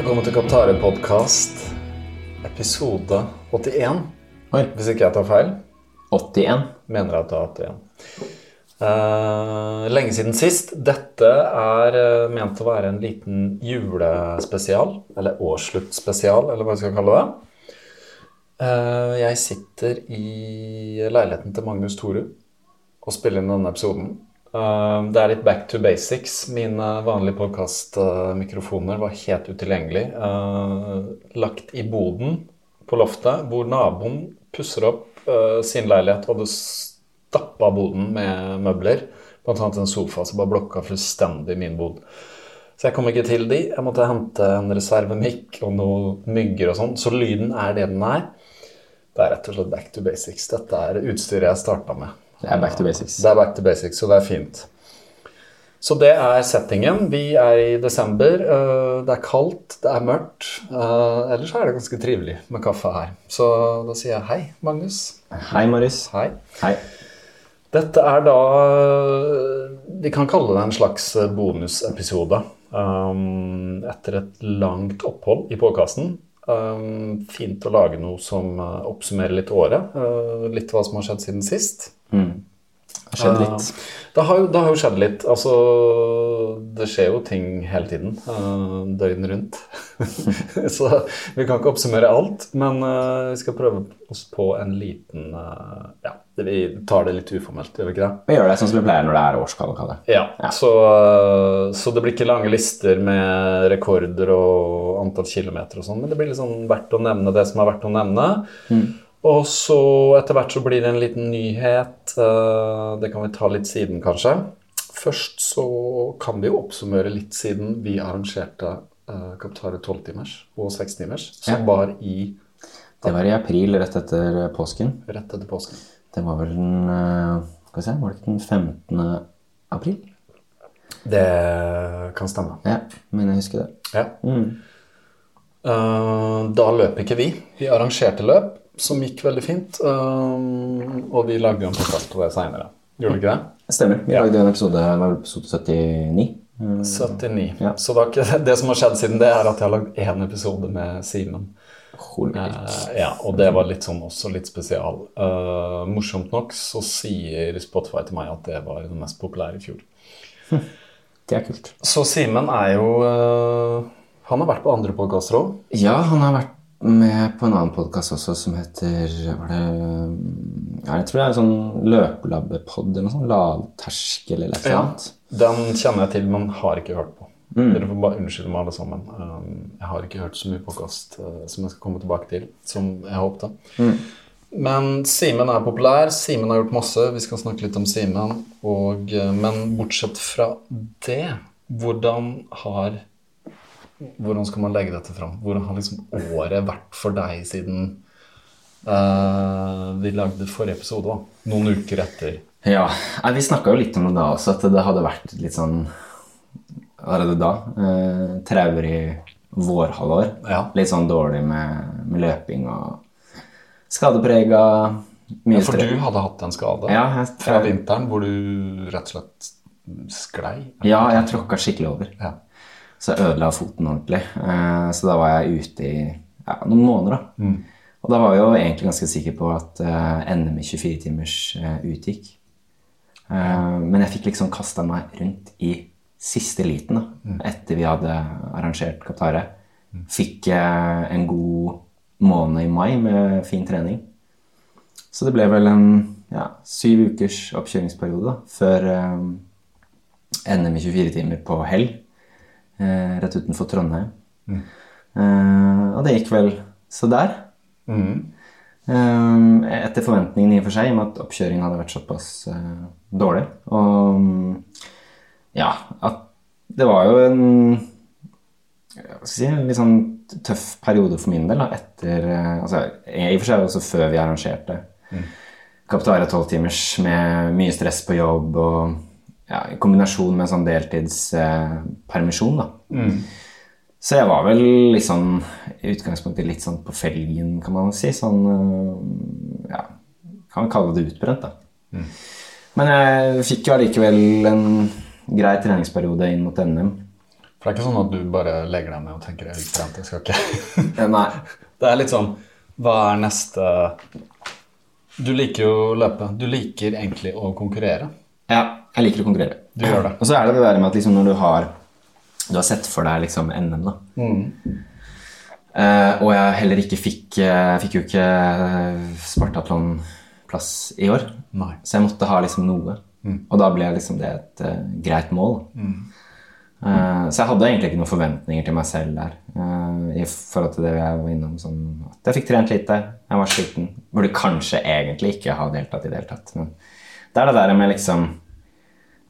Velkommen til Kaptare podkast, episode 81. Oi. Hvis ikke jeg tar feil. 81. Mener jeg at det er 81. Uh, lenge siden sist. Dette er uh, ment å være en liten julespesial. Eller årssluttspesial, eller hva jeg skal kalle det. Uh, jeg sitter i leiligheten til Magnus Torud og spiller inn denne episoden. Uh, det er litt back to basics. Mine vanlige podkastmikrofoner var helt utilgjengelig. Uh, lagt i boden på loftet, hvor naboen pusser opp uh, sin leilighet og hadde stappa boden med møbler. Blant annet en sofa som bare blokka fullstendig min bod. Så jeg kom ikke til de. Jeg måtte hente en reservemikk og noen mygger og sånn. Så lyden er det den er. Det er rett og slett back to basics. Dette er utstyret jeg starta med. Det er back to basics. Det er back to basics, så det er fint. Så det er settingen. Vi er i desember. øh, Det er kaldt, det er mørkt. øh, Ellers er det ganske trivelig med kaffe her. Så da sier jeg hei, Magnus. Hei, Marius. Hei. Hei. Dette er da øh, Vi kan kalle det en slags bonusepisode. Etter et langt opphold i podkasten. Fint å lage noe som oppsummerer litt året. litt hva som har skjedd siden sist. Mm. Det har skjedd litt. Det har, det har jo skjedd litt. Altså, det skjer jo ting hele tiden. Uh, døgnet rundt. så vi kan ikke oppsummere alt, men uh, vi skal prøve oss på en liten uh, Ja, vi tar det litt uformelt, gjør vi ikke det? Vi gjør det sånn som vi pleier når det er årskalle. Ja. Så, uh, så det blir ikke lange lister med rekorder og antall kilometer og sånn, men det blir sånn verdt å nevne det som er verdt å nevne. Og så etter hvert så blir det en liten nyhet. eh, Det kan vi ta litt siden, kanskje. Først så kan vi jo oppsummere litt siden vi arrangerte uh, Kaptare 12-timers og 6-timers, som Ja. var i Det var i april, rett etter påsken. rett etter påsken. Det var vel den eh, Skal vi se, var det ikke den 15. april? Det kan stemme. Ja, men jeg husker det. Ja. Mm. Eh, da løp ikke vi. Vi arrangerte løp, som gikk veldig fint. Um, og vi lagde jo en podkast på det seinere. Gjorde vi ikke det? Stemmer. Vi lagde en episode, episode 79. Mm. 79. Ja. Så det, det som har skjedd siden det, er at jeg har lagd én episode med Simen. Eh, ja, og det var litt sånn også litt spesial. Uh, morsomt nok så sier Spotify til meg at det var den mest populære i fjor. Det er kult. Så Simen er jo uh, Han har vært på andre podkaster òg. Ja, han har vært med på en annen podkast også som heter var det, Jeg tror det er en sånn løpelabbepod eller noe sånt. Lavterskel eller et eller Ja. annet. Den kjenner jeg til, men har ikke hørt på. Dere får bare unnskylde meg, alle sammen. Um, jeg har ikke hørt så mye påkast som jeg skal komme tilbake til, som jeg håpte. Men Simen er populær. Simen har gjort masse. Vi skal snakke litt om Simen. Eh, men bortsett fra det, hvordan har Hvordan skal man legge dette fram? Hvordan har liksom året vært for deg siden uh, vi lagde forrige episode? da? Noen uker etter. Ja, Vi snakka jo litt om det da også, at det hadde vært litt sånn er det da? Eh, traurig vårhalvår. Ja. Litt sånn dårlig med, med løping og skadeprega. Mye Ja, for du hadde hatt en skade Ja, jeg, fra vinteren hvor du rett og slett sklei. ja, jeg tråkka skikkelig over. Ja. Så jeg ødela foten ordentlig. Eh, så da var jeg ute i ja, noen måneder. da. Og da var jeg jo egentlig ganske sikker på at eh, NM i 24-timers eh, utgikk. Men jeg fikk liksom kasta meg rundt i siste liten da, etter vi hadde arrangert Qatare. Fikk eh, en god måned i mai med fin trening. Så det ble vel en ja, syv ukers oppkjøringsperiode da, før NM i 24 timer på Hell, rett utenfor Trondheim. Eh, og det gikk vel så der. Mm. Eh, etter forventningene i og for seg, i og med at oppkjøringen hadde vært såpass eh, dårlig. Og mm, ja, at det var jo en si, litt sånn tøff periode for min del. Da, etter, eh, altså, I og for seg også før vi arrangerte Kaptare 12-timers med mye stress på jobb og ja, i kombinasjon med sånn deltidspermisjon. da. Så jeg var vel litt sånn i utgangspunktet litt sånn på felgen, kan man si. Sånn øh, Ja, kan kalle det utbrent, da. Men jeg fikk jo allikevel en grei treningsperiode inn mot NM. For det er ikke sånn at du bare legger deg ned og tenker jeg er høyt jeg skal ikke Eh, Nei. Det er litt sånn Hva er neste Du liker jo å løpe. Du liker egentlig å konkurrere. Ja, jeg liker å konkurrere. Du gjør det. Og så er det det der med at liksom når du har Du har sett for deg liksom NM, da. Eh, og jeg heller ikke fikk Jeg Fikk jo ikke Spartatlon-plass i år. Nei. Så jeg måtte ha liksom noe. Og da ble liksom det et uh, greit mål. Eh, så jeg hadde egentlig ikke noen forventninger til meg selv der. eh, I forhold til det jeg var innom. Sånn, at jeg fikk trent lite, jeg var sliten. Burde kanskje egentlig ikke ha deltatt i det hele tatt. Men det er det der med liksom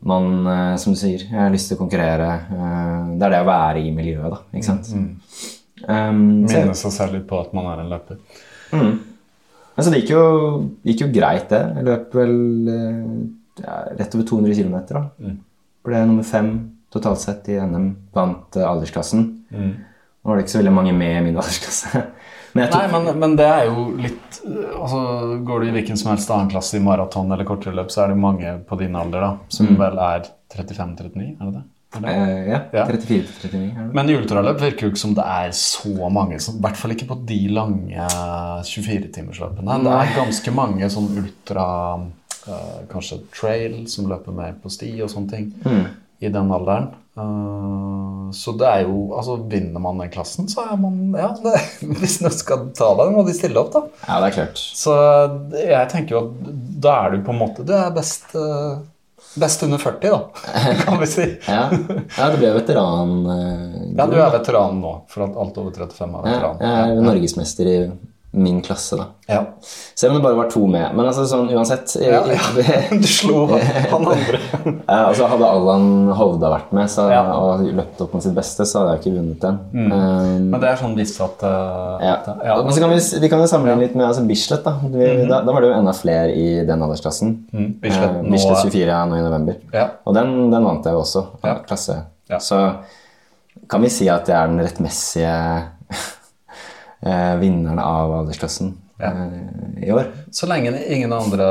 man, eh, som du sier, jeg har lyst til å konkurrere. eh, det er det å være i miljøet, da. Ikke sant? Um, så, Minne seg selv litt på at man er en løper. men så det gikk jo, gikk jo greit, det. Jeg løp vel eh, ja, rett over 200 km. Da. Ble nummer fem totalt sett i NM. Vant aldersklassen. Mm. Nå var det ikke så veldig mange med i min aldersklasse. Men Nei, men, men det er jo litt altså, Går du i hvilken som helst annen klasse i maraton eller kortere løp, så er det mange på din alder da, som vel er 35-39, er det det? Er det? eh, ja, Ja. 34-39. er det? Men ultraløp virker jo ikke som det er så mange, i hvert fall ikke på de lange 24-timersløpene. Det er ganske mange sånn ultra eh, Kanskje trail, som løper mer på sti og sånne ting, i den alderen. Eh, så det er jo Altså, vinner man den klassen, så er man Ja, det, hvis noen skal ta deg, må de stille opp, da. Ja, det er klart. Så jeg tenker jo at da er du på en måte Du er best, eh, best under 40, da, kan vi si. Ja, ja du ble veteran. eh, Ja, du er veteran nå, for alt over 35 er Ja, veteran. jeg er norgesmester i min klasse, da. Ja. Selv om det bare var to med. Men altså sånn uansett Ja, i- Du slo han andre. Ja, altså Hadde Allan Hovda vært med så, Ja. og løpt opp med sitt beste, så hadde jeg ikke vunnet den. Um, Men det er sånn visst at eh, ja. ja. Men så kan vi, vi kan jo sammenligne litt med altså Bislett. Da. Vi, da Da var det jo enda flere i den aldersklassen. Mm. Bislett uh, Bislett 24 ja, nå i november. Ja. Og den, den vant jeg jo også. Ja. Klasse. Ja. Så kan vi si at jeg er den rettmessige eh, vinneren av aldersklassen Ja. eh, i år. Så lenge ingen andre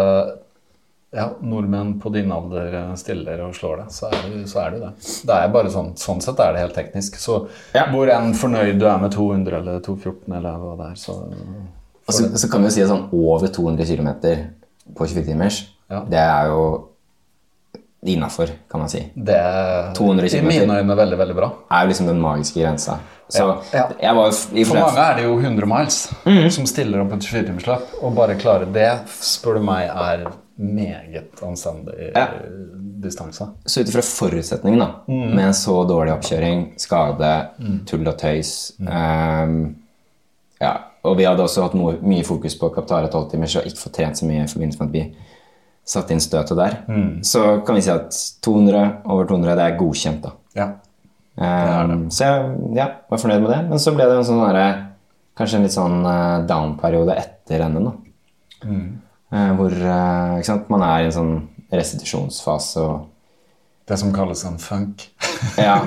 ja, nordmenn på din alder eh, stiller og slår deg, så er du, så er du det. Det er bare sånn, sånn sett er det helt teknisk. Så Ja. hvor enn fornøyd du er med 200 eller 214 eller hva det er, så Og så, så kan vi jo si at sånn over 200 km på 24 timers, Ja. det er jo innafor, kan man si. det er 200 i kilometer. mine øyne veldig, veldig bra. er jo liksom den magiske grensa. Så Ja, ja. jeg var jo i For mange er det jo 100 miles mm. som stiller opp et 24-timersløp, og bare klare det, spør du meg, er meget anstendig Ja. eh, distanse. Så ut ifra forutsetningen, da, Mm. med en så dårlig oppkjøring, skade, tull og tøys Mm. ehm, Ja, og vi hadde også hatt noe, mye fokus på Kaptara 12 timers og ikke fått trent så mye i forbindelse med at vi satte inn støtet der. Mm. Så kan vi si at 200 over 200, det er godkjent, da. Ja. Ehm, så jeg ja, var fornøyd med det. Men så ble det en sånn der, Kanskje en litt sånn uh, down-periode etter NM, da. Uh, hvor uh, sant? man er i en sånn restitusjonsfase og Det som kalles en funk. Ja,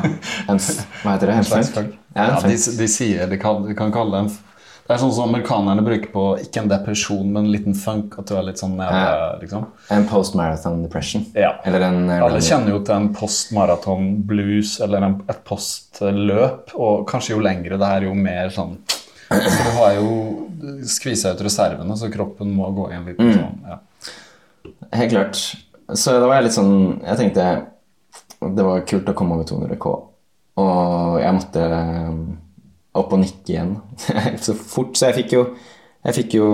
en, hva heter det? En en funk? funk. Ja, en Ja, de, funk. de sier de kan, de kan kalle det en f- Det er sånn som amerikanerne bruker på ikke en depresjon, men en liten funk. At du er litt sånn nede, liksom. En post-marathon depression. Ja. Eller en Alle kjenner jo til en post-marathon blues eller en, et postløp. Og kanskje jo lengre det er, jo mer sånn For du har jo skvisa ut reservene, så kroppen må gå i en liten sånn ja. Helt klart. Så da var jeg litt sånn Jeg tenkte det var kult å komme over 200 K. Og jeg måtte opp og nikke igjen så fort. Så jeg fikk jo Jeg fikk jo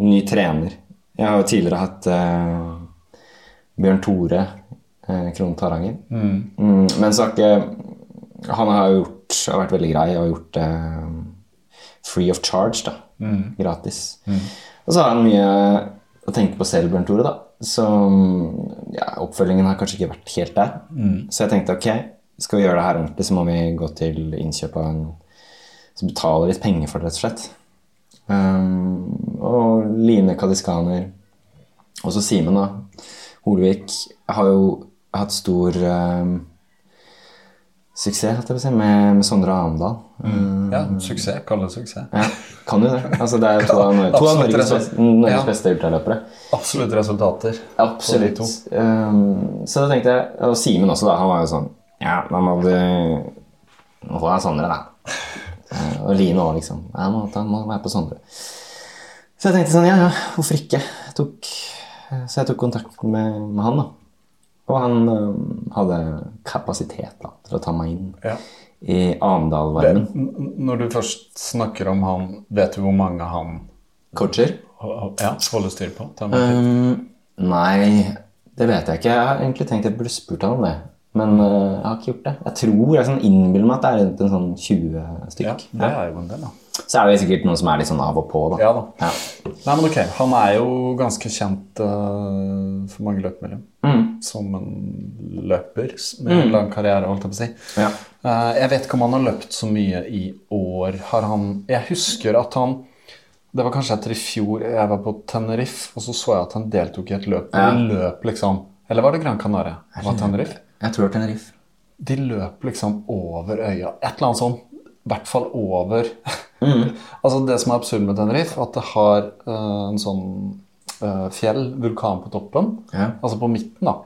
ny trener. Jeg har jo tidligere hatt eh, Bjørn Tore eh, Krohn Taranger. Mm, men så har ikke Han har jo gjort har vært veldig grei og gjort det free of charge, da. Gratis. Og så har han mye å tenke på selv, Bjørn Tore, da. Så ja, oppfølgingen har kanskje ikke vært helt der. Så jeg tenkte ok, skal vi gjøre det her ordentlig, så må vi gå til innkjøp av en som betaler litt penger for det, rett og slett. Um, og Line Kadiskaner, også Simen, da. Holvik har jo hatt stor um, suksess, jeg si, med, med Sondre Amdal. Mm. ja, suksess. Kall det suksess. ja, kan jo det. Altså, det er to av, to av Norges, Norges Ja. beste ultraløpere. Absolutt resultater. Absolutt. Um, så da tenkte jeg Og Simen også, da. Han var jo sånn Ja, da må du må få deg Sondre, da. Eh, Og Line òg, liksom. Jeg må, jeg må være på Sondre. Så jeg tenkte sånn, ja, ja, hvorfor ikke? Jeg tok, så jeg tok kontakt med, med han, da. Og han øh, hadde kapasitet da, til å ta meg inn Ja. i Arendalvarmen. Når du først snakker om han, vet du hvor mange han Coacher? ja, holder styr på? Um, nei, det vet jeg ikke. Jeg har egentlig tenkt jeg burde spurt han om det. Men uh, jeg har ikke gjort det. Jeg tror jeg sånn innbiller meg at det er rundt en sånn 20 stykk. ja, det er jo en del, da. Så er det sikkert noen som er litt sånn av og på, da. Ja da. Ja. Nei, men ok, Han er jo ganske kjent uh, for mange løpemiljø. Mm. Som en løper med en lang karriere, holdt jeg på å si. Ja. Uh, jeg vet ikke om han har løpt så mye i år. Har han Jeg husker at han Det var kanskje etter i fjor jeg var på Tenerife, og så så jeg at han deltok i et løp. Ja. løp liksom Eller var det Gran Canaria? Var Tenerife? Jeg tror det er Tenerife. De løp liksom over øya. Et eller annet sånt. I hvert fall over Altså Det som er absurd med Tenerife, at det har uh, en sånn uh, fjell, vulkan på toppen. Ja. Altså på midten, da.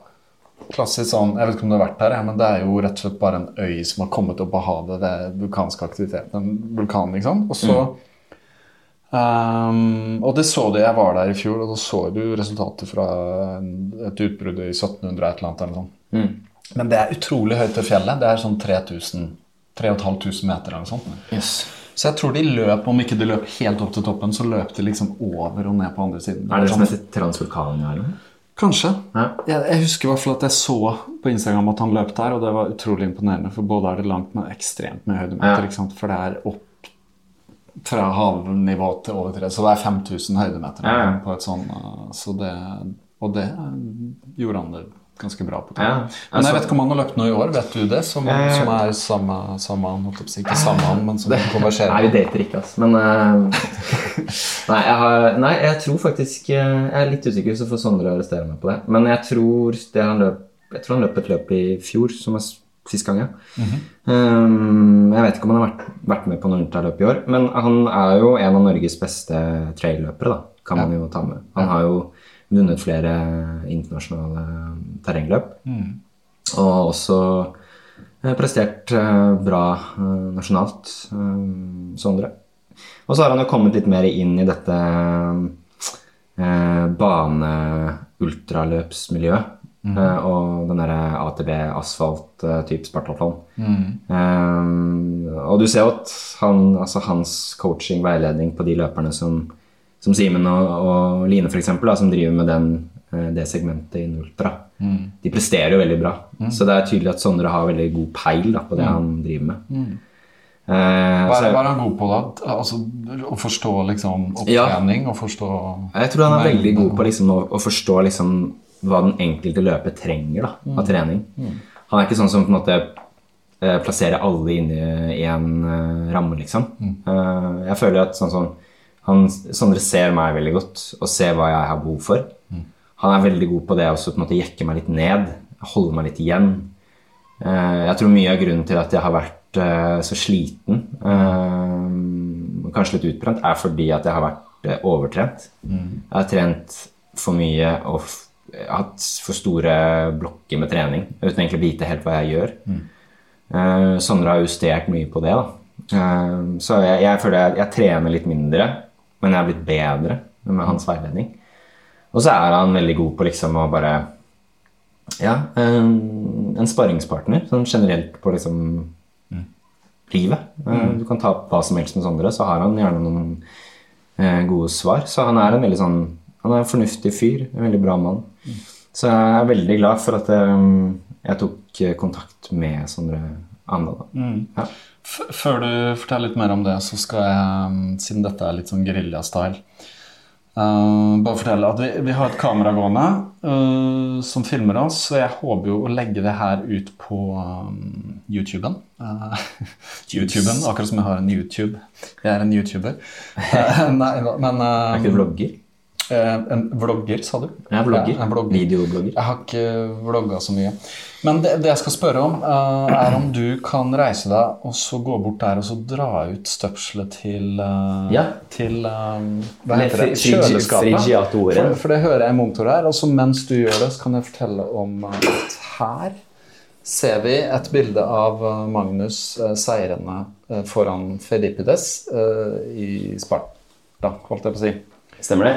Klassisk sånn Jeg vet ikke om du har vært der, men det er jo rett og slett bare en øy som har kommet opp av havet. ved vulkansk aktivitet. En vulkan, liksom. Og så ehm, Og det så du jeg var der i fjor, og da så du resultatet fra et utbrudd i 1700 et eller annet. Eller noe. Mm. Men det er utrolig høyt til fjellet. Det er sånn 3000 3500 meter eller noe sånt. Yes. Så jeg tror de løp, om ikke de løp helt opp til toppen, så løp de liksom over og ned på andre siden. Er det det som heter Transvulkania? eller noe? Kanskje. Ja. Jeg, jeg husker i hvert fall at jeg så på Instagram at han løp der, og det var utrolig imponerende. For både er det langt, men ekstremt med høydemeter. Ja. For det er opp fra havnivå til over tre, så det er 5000 høydemeter. Ja. På et sånn, uh, så det, og det uh, gjorde han det ganske bra på. Ja. Men Altså- jeg vet ikke om han har løpt noe i år. Vet du det? Som, Eh. som er samme, samme han, holdt si. Ikke samme han, men som konverserer. Nei, vi dater ikke, altså. Men uh, nei, jeg har, nei, jeg tror faktisk eh, Jeg er litt usikker, så får Sondre arrestere meg på det. Men jeg tror, det han løp, jeg tror han løp et løp i fjor, som s- sist gang, ja. um, jeg vet ikke om han har vært, vært med på noe ultraløp i år, men han er jo en av Norges beste trailløpere, da, kan man jo ta med. Han har jo vunnet flere internasjonale terrengløp. Og også eh, prestert eh, bra eh, nasjonalt, Sondre. Og så har han jo kommet litt mer inn i dette eh, bane-ultraløpsmiljøet. eh, og den derre ATB asfalt-type spartatlon. Eh, og du ser jo at han, altså hans coaching, veiledning på de løperne som, som Simen og, og Line eksempel, som driver med den, eh, det segmentet innen ultra, de presterer jo veldig bra. Så det er tydelig at Sondre har veldig god peil da, på det han driver med. Eh, Hva er, han god på, da? Altså, Å forstå liksom Ja. opptrening og forstå jeg tror han er veldig god på liksom, å, å forstå liksom, hva den enkelte løper trenger da, av trening. Han er ikke sånn som på en måte eh, plasserer alle inn i, i en eh, ramme, liksom. Eh, jeg føler at sånn som han, Sondre ser meg veldig godt og ser hva jeg har behov for. Han er veldig god på det også, på en måte jekke meg litt ned, holde meg litt igjen. Eh, jeg tror mye av grunnen til at jeg har vært eh, så sliten, eh, kanskje litt utbrent, er fordi at jeg har vært overtrent. Jeg har trent for mye og hatt for store blokker med trening uten egentlig å vite helt hva jeg gjør. Eh, Sondre har justert mye på det. da. Så jeg, jeg føler jeg, jeg trener litt mindre, men jeg har blitt bedre med hans veiledning. Og så er han veldig god på liksom å bare Ja, en, en sparringspartner sånn generelt på liksom livet. Eh, Du kan ta opp hva som helst med Sondre, så har han gjerne noen eh, gode svar. Så han er en veldig sånn Han er en fornuftig fyr. En veldig bra mann. Så jeg er veldig glad for at eh, jeg tok kontakt med Sondre Anda. Da. Ja. Før du forteller litt mer om det, så skal jeg, um, siden dette er litt sånn geriljastyle uh, Bare fortelle at vi, vi har et kamera gående uh, som filmer oss, så jeg håper jo å legge det her ut på um, YouTuben. Uh, YouTuben, akkurat som jeg har en YouTube. Jeg er en YouTuber. Uh, nei, men uh, Er ikke du vlogger? uh, En vlogger, sa du? Jeg er vlogger. Ja, en vlogger. Videoblogger. Jeg har ikke vlogga så mye. Men det, det jeg skal spørre om, uh, er om du kan reise deg og så gå bort der og så dra ut støpselet til uh, Ja. Til um, Hva heter det? Kjøleskapet. For, for det hører jeg i monitor her. Og så mens du gjør det, så kan jeg fortelle om at her ser vi et bilde av Magnus uh, seirende foran Felipides i Sparta, holdt jeg på å si. Stemmer det?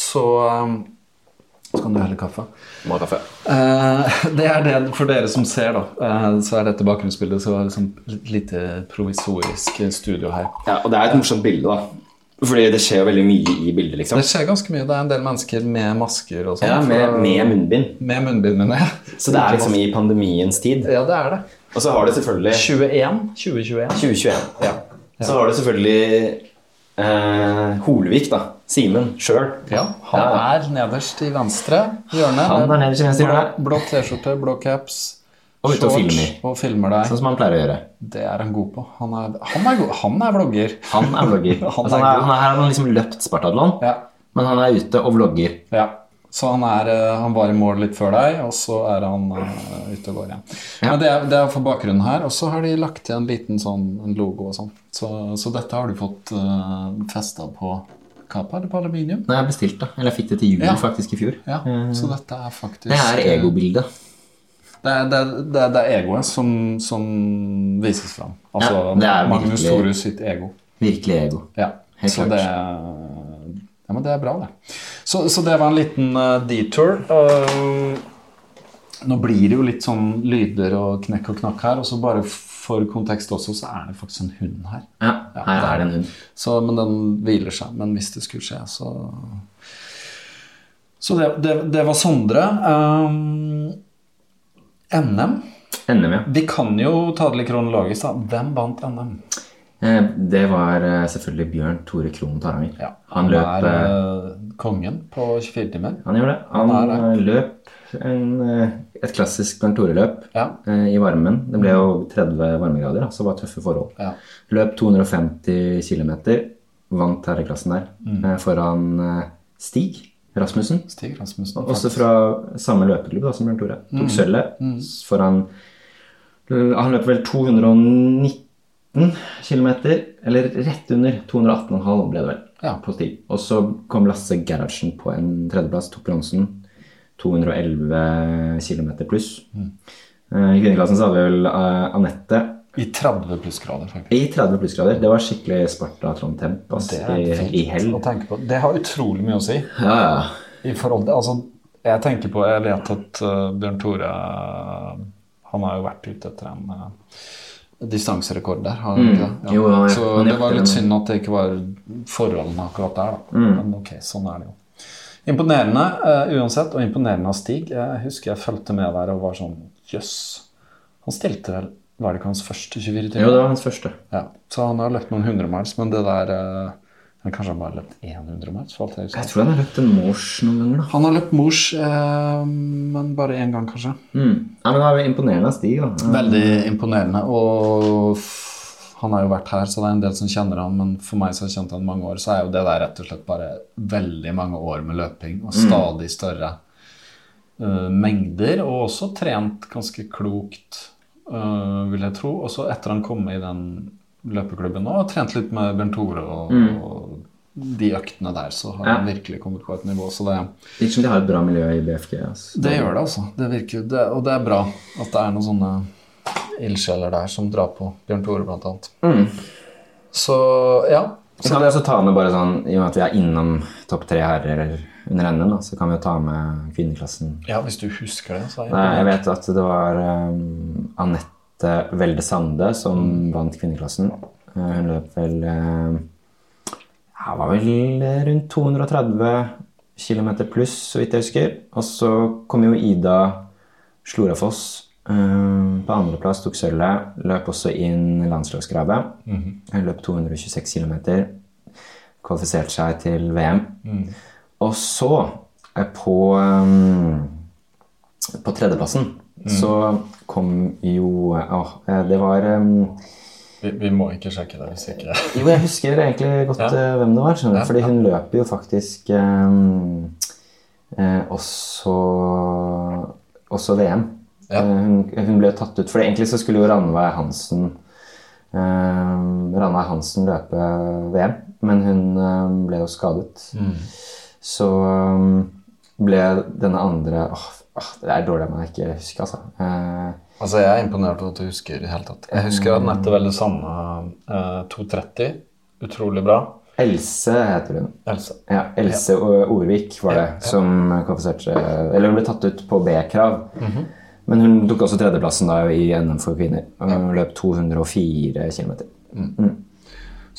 Så Så kan du helle kaffe. Må ha kaffe. Eh, det er det for dere som ser, da. Eh, så er dette bakgrunnsbildet. Så det liksom lite provisorisk studio her. Ja, Og det er et morsomt bilde, da. Fordi det skjer jo veldig mye i bildet, liksom. Det skjer ganske mye. Det er en del mennesker med masker og sånn. Ja, med, med munnbind. med munnbind, mener jeg. Så det er liksom i pandemiens tid. Ja, det er det. Og så har det selvfølgelig 21. 2021. 2021. Ja. Så har det selvfølgelig eh, Holvik, da. Simen sjøl. ja. Han er nederst i venstre hjørne. Han er nederst i venstre hjørne. Blå, blå T-skjorte, blå caps. Og ute og filmer. Og filmer deg. Sånn som han pleier å gjøre. Det er han god på. Han er, han er, god. Han er vlogger. Han er vlogger. Han altså, er han, er, god. han, er, han har liksom løpt Spartatlon, Ja. men han er ute og vlogger. Ja. Så han, er, eh, han var i mål litt før deg, og så er han uh, ute og går igjen. Ja. Men det er, det er for bakgrunnen her, og så har de lagt til en liten sånn en logo og sånn. Så, så dette har du fått uh, festa på kappa det på aluminium. Nei, jeg bestilte, det. Eller jeg fikk det til jul Ja. faktisk i fjor. Ja, Så dette er faktisk Det er egobildet. Det er, det, det, det er egoet som, som vises fram. Altså Ja, det er Magnus Torus sitt ego. Virkelig ego. Ja, Helt så klart. det Ja, men det er bra, det. Så, så det var en liten uh, detour. Uh, nå blir det jo litt sånn lyder og knekk og knakk her, og så bare for kontekst også, så er det faktisk en hund her. Ja, her det er det en hund. Så, men den hviler seg. Men hvis det skulle skje, så Så det, det, det var Sondre. Um, NM. NM, ja. Vi kan jo ta det litt kronologisk. da. Hvem vant NM? Eh, Det var eh, selvfølgelig Bjørn Tore Krohn Taranger. Ja, Han løp er eh, eh, kongen på 24 timer. Han gjør det. Han, Han løp en, et klassisk Bernt Tore-løp Ja. eh, i varmen. Det ble jo 30 varmegrader, da, så det var tøffe forhold. Ja. Løp 250 km, vant herreklassen der Mm. eh, foran eh, Stig Rasmussen. Stig Rasmussen. Også fra samme løpeklubb da, som Bernt Tore. Mm. Tok mm. foran Han løp vel 219 km, eller rett under 218,5 ble det vel, Ja. på stig. Og så kom Lasse Gerhardsen på en tredjeplass, tok bronsen. 211 km pluss. Mm. Eh, I kvinneklassen så hadde vi vel eh, Anette I 30 plussgrader, faktisk. i 30 plussgrader. Det var skikkelig Sparta Trondtemp altså, Det er i, i hell. å tenke på. Det har utrolig mye å si. Ja, ja. I forhold til, altså, jeg tenker på, jeg vet at uh, Bjørn Tore Han har jo vært ute etter en uh, distanserekord der. Har mm. det? Mm. Jo, han- Så det var litt synd at det ikke var forholdene akkurat der. Da. Mm. Men ok, sånn er det jo. Imponerende uh, uansett, og imponerende av Stig. Jeg husker jeg fulgte med der og var sånn Jøss. Han stilte vel Var det ikke hans første 24 timer? Jo, det var hans første. Ja, så han har løpt noen hundre miles, men det der uh, men Kanskje han bare har løpt 100 miles? for alt jeg. Jeg tror han har løpt en Mors noen ganger, da. Han har løpt mors, uh, men bare én gang, kanskje. Mm. Ja, men det er imponerende av Stig, da. Veldig imponerende. Og han har jo vært her, så det er en del som kjenner han, men for meg som har kjent han mange år, så er jo det der rett og slett bare veldig mange år med løping og stadig større uh, mengder, og også trent ganske klokt, uh, vil jeg tro. Og så etter han kom i den løpeklubben nå, og trent litt med Bernt Tore og, og de øktene der, så har han virkelig kommet på et nivå. Så det, Virker som de har et bra miljø i BFG. Altså. det gjør det, altså. Det virker det, og det er bra at det er noen sånne ildsjeler der som drar på Bjørn Tore, blant annet. Mm. Så ja. Så kan vi også ta med bare sånn, I og med at vi er innom topp tre herrer under NM, så kan vi jo ta med kvinneklassen. ja, hvis du husker det, så er Nei, jeg vet at det var um, Anette Welde Sande som vant kvinneklassen. Eh, hun løp vel uh, ja, var vel rundt 230 km pluss, så vidt jeg husker. Og så kom jo Ida Slorafoss eh, på andreplass, tok sølvet. Løp også inn landslagskravet. Hun løp 226 km. Kvalifiserte seg til VM. Og så, på, eh, på tredjeplassen, så kom jo Åh, eh, det var eh, vi, vi må ikke sjekke det hvis ikke jo, jeg husker egentlig godt Ja. eh, hvem det var. skjønner Ja, Fordi ja. hun løper jo faktisk eh, også, også VM. Ja. Eh, hun, hun ble tatt ut, for egentlig så skulle jo Ranveig Hansen eh, Ranveig Hansen løpe VM, men hun eh, ble jo skadet. Mm. Så um, ble denne andre åh, åh, Det er dårlig at man ikke husker, altså. Eh, Altså, Jeg er imponert over at du husker i det hele tatt. Jeg husker at nettet veldig samme eh, 2.30. Utrolig bra. Else heter hun. Else. Ja, Else ja. Orvik var det som kvalifiserte Eller hun ble tatt ut på B-krav. Men hun tok også tredjeplassen da i NM for kvinner. Hun løp 204 km.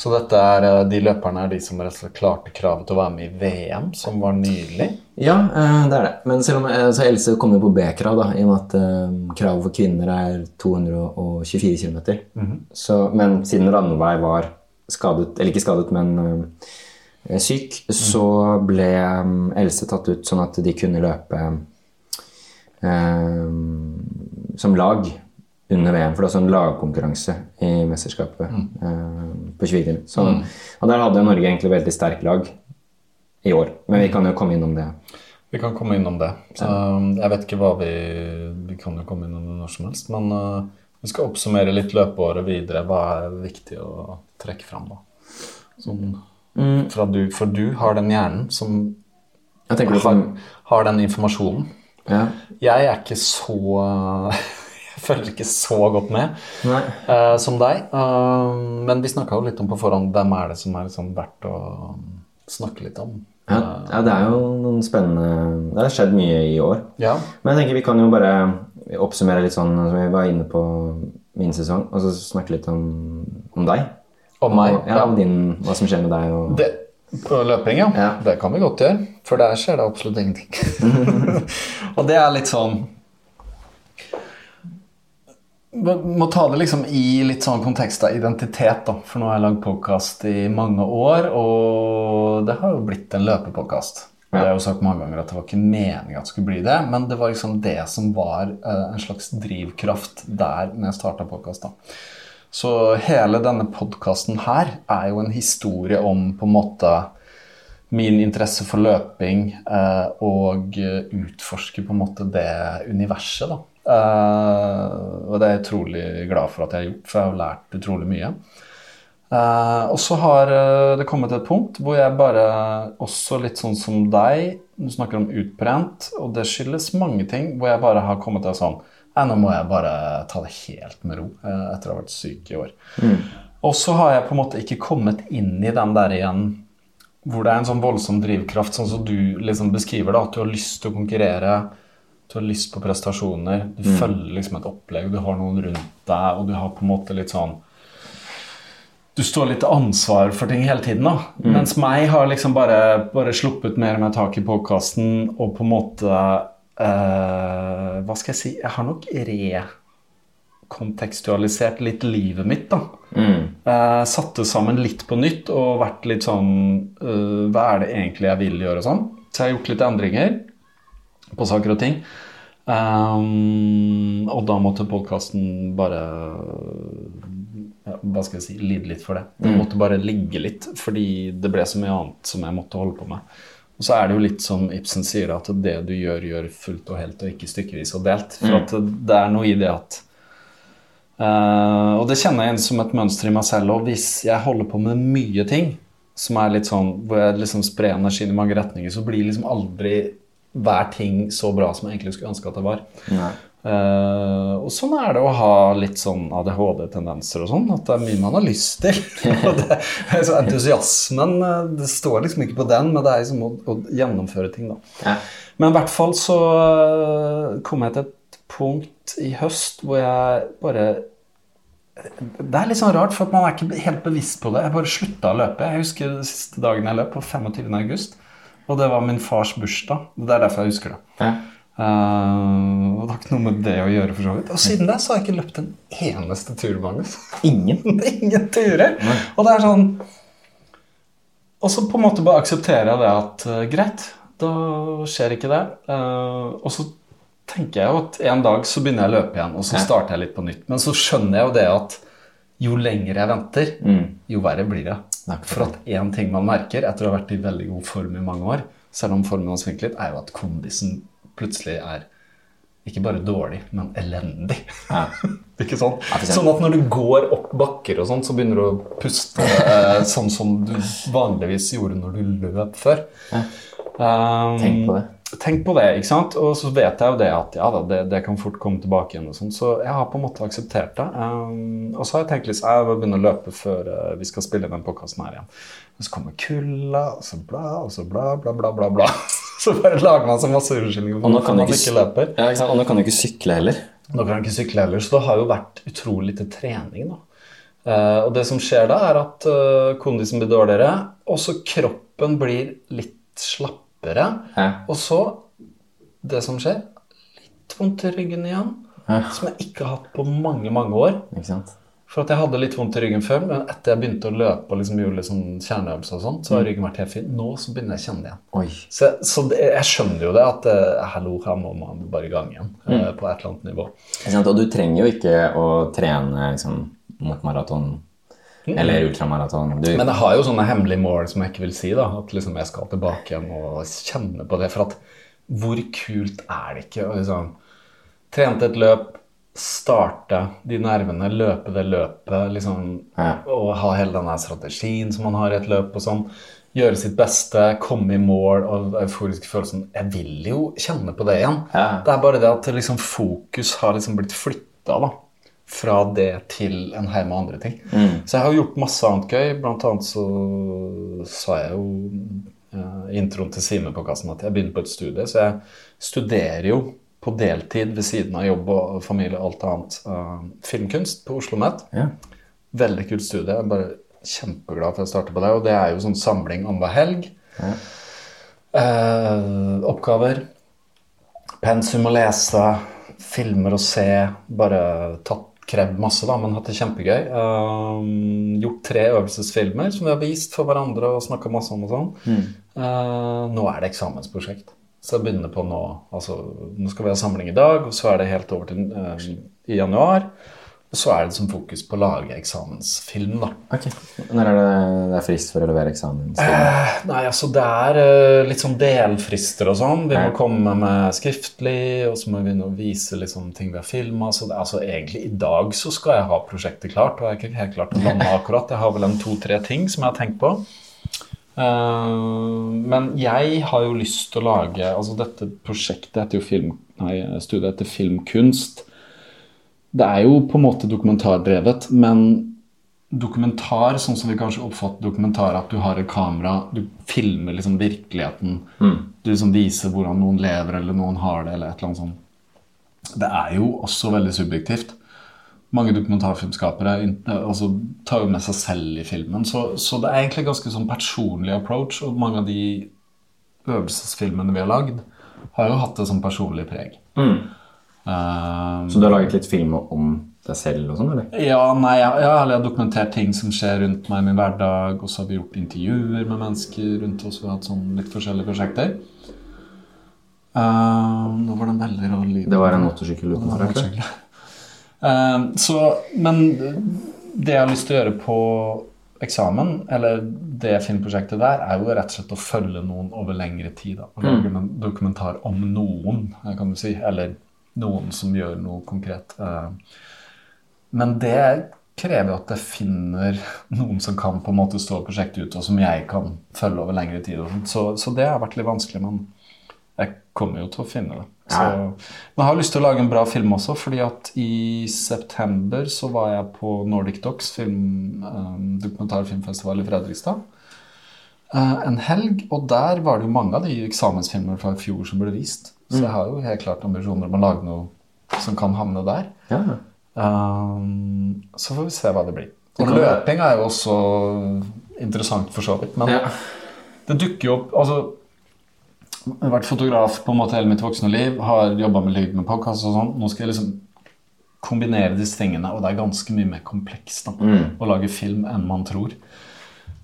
Så dette er, eh, de løperne er de som klarte kravet til å være med i VM, som var nylig. Ja, eh, det er det. Men selv om eh, så Else kom jo på B-krav, da, i og med at kravet for kvinner er 224 km. Så, men siden Randveig var skadet, eller ikke skadet, men syk, så ble Else tatt ut sånn at de kunne løpe som lag under VM, for det er også en lagkonkurranse i mesterskapet eh, på 24 timer. Så, Og der hadde Norge egentlig veldig sterkt lag i år, men vi kan jo komme innom det. Vi kan komme innom det. Um, jeg vet ikke hva vi Vi kan jo komme innom det når som helst, men uh, vi skal oppsummere litt løpeåret videre. Hva er viktig å trekke fram, da? Sånn, fra du, for du har den hjernen som har, har den informasjonen. Ja. Jeg er ikke så Jeg følger ikke så godt med eh, som deg. Uh, men vi snakka jo litt om på forhånd hvem er det som er liksom verdt å snakke litt om. Ja, ja, det er jo noen spennende Det har skjedd mye i år. Ja, Men jeg tenker vi kan jo bare oppsummere litt sånn som vi var inne på min sesong, og så snakke litt om, om deg. Om meg? Og, ja, om din, hva som skjer med deg. Og, Det, på løping, ja. Ja. Det kan vi godt gjøre. For der skjer det absolutt ingenting. og det er litt sånn må ta det liksom i litt sånn kontekst av identitet, da. For nå har jeg lagd podkast i mange år, og det har jo blitt en løpepodkast. Ja. Det har jo sagt mange ganger at det var ikke meningen at det skulle bli det, men det var liksom det som var eh, en slags drivkraft der når jeg starta podkast. Så hele denne podkasten her er jo en historie om på en måte min interesse for løping eh, og utforske på en måte det universet, da. Eh, og det er jeg utrolig glad for at jeg har gjort, for jeg har lært utrolig mye. Eh, og så har eh, det kommet et punkt hvor jeg bare, også litt sånn som deg, du snakker om utbrent, og det skyldes mange ting, hvor jeg bare har kommet til sånn Nei, nå må jeg bare ta det helt med ro eh, etter å ha vært syk i år. Og så har jeg på en måte ikke kommet inn i den der igjen hvor det er en sånn voldsom drivkraft, sånn som du liksom beskriver det, at du har lyst til å konkurrere, du har lyst på prestasjoner, du følger liksom et opplegg, du har noen rundt deg, og du har på en måte litt sånn Du står litt til ansvar for ting hele tiden, da. Mens meg har liksom bare, bare sluppet mer og mer tak i podkasten og på en måte eh, Hva skal jeg si Jeg har nok rekontekstualisert litt livet mitt, da. Eh, satt det sammen litt på nytt og vært litt sånn uh, Hva er det egentlig jeg vil gjøre og sånn? Så jeg har gjort litt endringer på saker og ting. Um, og da måtte podkasten bare ja, Hva skal jeg si lide litt for det. Det måtte bare ligge litt, fordi det ble så mye annet som jeg måtte holde på med. Og så er det jo litt som Ibsen sier, at det du gjør, gjør fullt og helt, og ikke stykkevis og delt. For at det er noe i det at uh, og det kjenner jeg igjen som et mønster i meg selv. Og hvis jeg holder på med mye ting som er litt sånn, hvor jeg liksom sprer energien i mange retninger, så blir liksom aldri hver ting så bra som jeg egentlig skulle ønske at det var. Nei. Eh, og sånn er det å ha litt sånn ADHD-tendenser og sånn. At det er mye man har lyst til. og det, så entusiasmen eh, Det står liksom ikke på den, men det er liksom å, å gjennomføre ting, da. Ja. Men i hvert fall så øh, kom jeg til et punkt i høst hvor jeg bare Det er litt sånn rart, for at man er ikke helt bevisst på det. Jeg bare slutta å løpe. Jeg husker den siste dagen jeg løp, på 25. august. Og det var min fars bursdag. Det er derfor jeg husker det. Ja. Eh, og det har ikke noe med det å gjøre, for så vidt. Og siden det så har jeg ikke løpt en eneste tur, Magnus. Ingen? Ingen turer. Og det er sånn Og så på en måte bare aksepterer jeg det at uh, greit, da skjer ikke det. Uh, og så tenker jeg jo at en dag så begynner jeg å løpe igjen, og så starter jeg litt på nytt. Men så skjønner jeg jo det at jo lenger jeg venter, jo verre blir det. For at én ting man merker etter å ha vært i veldig god form i mange år, selv om formen har svinket litt, er jo at kondisen plutselig er ikke bare dårlig, men elendig. Ja. Ikke sånn? Ja. Sånn at når du går opp bakker og sånn, så begynner du å puste eh, sånn som du vanligvis gjorde når du løp før. Um, Tenk på det. tenk på det, ikke sant? Og så vet jeg jo det at ja da, det, det kan fort komme tilbake igjen og sånn. Så jeg har på en måte akseptert det. Um, og så har jeg tenkt litt Jeg vil begynne å løpe før uh, vi skal spille den podkasten her igjen. Og så kommer kulda, og så bla, og så bla, bla, bla, bla. bla. så bare lager man så masse unnskyldninger nå for kan man ikke, ikke løper. ja, ikke? Og nå kan du ikke sykle heller. Nå kan du ikke sykle heller, så det har jo vært utrolig lite trening. da. Eh, og det som skjer da, er at eh, kondisen blir dårligere, og så kroppen blir litt slappere. Hæ? Og så, det som skjer, litt vondt i ryggen igjen, Hæ? som jeg ikke har hatt på mange, mange år. Ikke sant? For at jeg hadde litt vondt i ryggen før, men etter jeg begynte å løpe og liksom gjorde sånn kjerneøvelser og sånt, så har ryggen vært helt fin. Nå så begynner jeg å kjenne det igjen. Oi. Så, så det, jeg skjønner jo det at eh, hallo, her må man bare i gang igjen. eh, På et eller annet nivå. Og du trenger jo ikke å trene liksom, mot maraton eller ultramaraton. Du, Men jeg har jo sånne hemmelige mål som jeg ikke vil si. da, At liksom jeg skal tilbake igjen og kjenne på det. For at hvor kult er det ikke å liksom Trente et løp, starte de nervene, løpe det løpet, liksom, Ja. og ha hele denne strategien som man har i et løp og sånn. Gjøre sitt beste, komme i mål og euforiske følelsen. Jeg vil jo kjenne på det igjen. Ja. Det er bare det at liksom, fokus har liksom blitt flytta fra det til en haug med andre ting. Så jeg har gjort masse annet gøy. Blant annet så sa jeg jo eh, i introen til kassen at jeg begynner på et studie. Så jeg studerer jo på deltid ved siden av jobb og familie og alt annet Uh, filmkunst på Oslo OsloMet. ja. Veldig kult studie. Jeg er bare kjempeglad for at jeg starter på det. Og det er jo sånn samling annenhver helg. Eh, oppgaver. Pensum å lese. Filmer å se. Bare tatt krevd masse, da, men hatt det kjempegøy. Uh, gjort tre øvelsesfilmer som vi har vist for hverandre og snakka masse om og sånn. Eh, nå er det eksamensprosjekt. Så jeg begynner på nå altså, Nå skal vi ha samling i dag, og så er det helt over til eh, i januar. Og så er det som fokus på å lage eksamensfilm, da. Ok. Når er det, det er frist for å levere eksamen? Eh, Nei, altså det er eh, litt sånn delfrister og sånn. Vi må komme med skriftlig, og så må vi begynne å vise liksom ting vi har filma. Altså egentlig i dag så skal jeg ha prosjektet klart, og jeg har ikke helt klart å lande akkurat. Jeg har vel en to-tre ting som jeg har tenkt på. Eh, men jeg har jo lyst til å lage Altså dette prosjektet heter jo film, nei, studiet heter Filmkunst. Det er jo på en måte dokumentardrevet, men dokumentar, sånn som vi kanskje oppfatter dokumentar, at du har et kamera, du filmer liksom virkeligheten. Du liksom viser hvordan noen lever, eller noen har det, eller et eller annet sånt. Det er jo også veldig subjektivt. Mange dokumentarfilmskapere altså, tar jo med seg selv i filmen, så, så det er egentlig ganske sånn personlig approach, og mange av de øvelsesfilmene vi har lagd, har jo hatt det som personlig preg. Eh, Så du har laget litt film om deg selv og sånn, eller? ja, nei, ja, jeg har dokumentert ting som skjer rundt meg i min hverdag, og så har vi gjort intervjuer med mennesker rundt oss. Vi har hatt sånn litt forskjellige prosjekter. Eh, nå var det en veldig rar lyd. Det var en motorsykkel utenfor. Ja, ikke? Eh, så, men det jeg har lyst til å gjøre på eksamen, eller det filmprosjektet der, er jo rett og slett å følge noen over lengre tid. Da. Lage en dokumentar om noen, eh, kan du si. Eller noen som gjør noe konkret. Eh, Men det krever at jeg finner noen som kan på en måte stå prosjektet ut, og som jeg kan følge over lengre tid. Så, så det har vært litt vanskelig, men jeg kommer jo til å finne det. Så, Ja. men jeg har lyst til å lage en bra film også, fordi at i september så var jeg på Nordic Docs, film, um, dokumentarfilmfestival i Fredrikstad. eh, en helg, og der var det jo mange av de eksamensfilmer fra i fjor som ble vist. Så jeg har jo helt klart ambisjoner om å lage noe som kan havne der. Ja. Um, så får vi se hva det blir. Og løping er jo også interessant for så vidt. Men Ja. det dukker jo opp altså, vært fotograf på en måte hele mitt voksne liv. Har jobba med lyd med podkast og sånn. Nå skal jeg liksom kombinere disse tingene, og det er ganske mye mer komplekst da, å lage film enn man tror.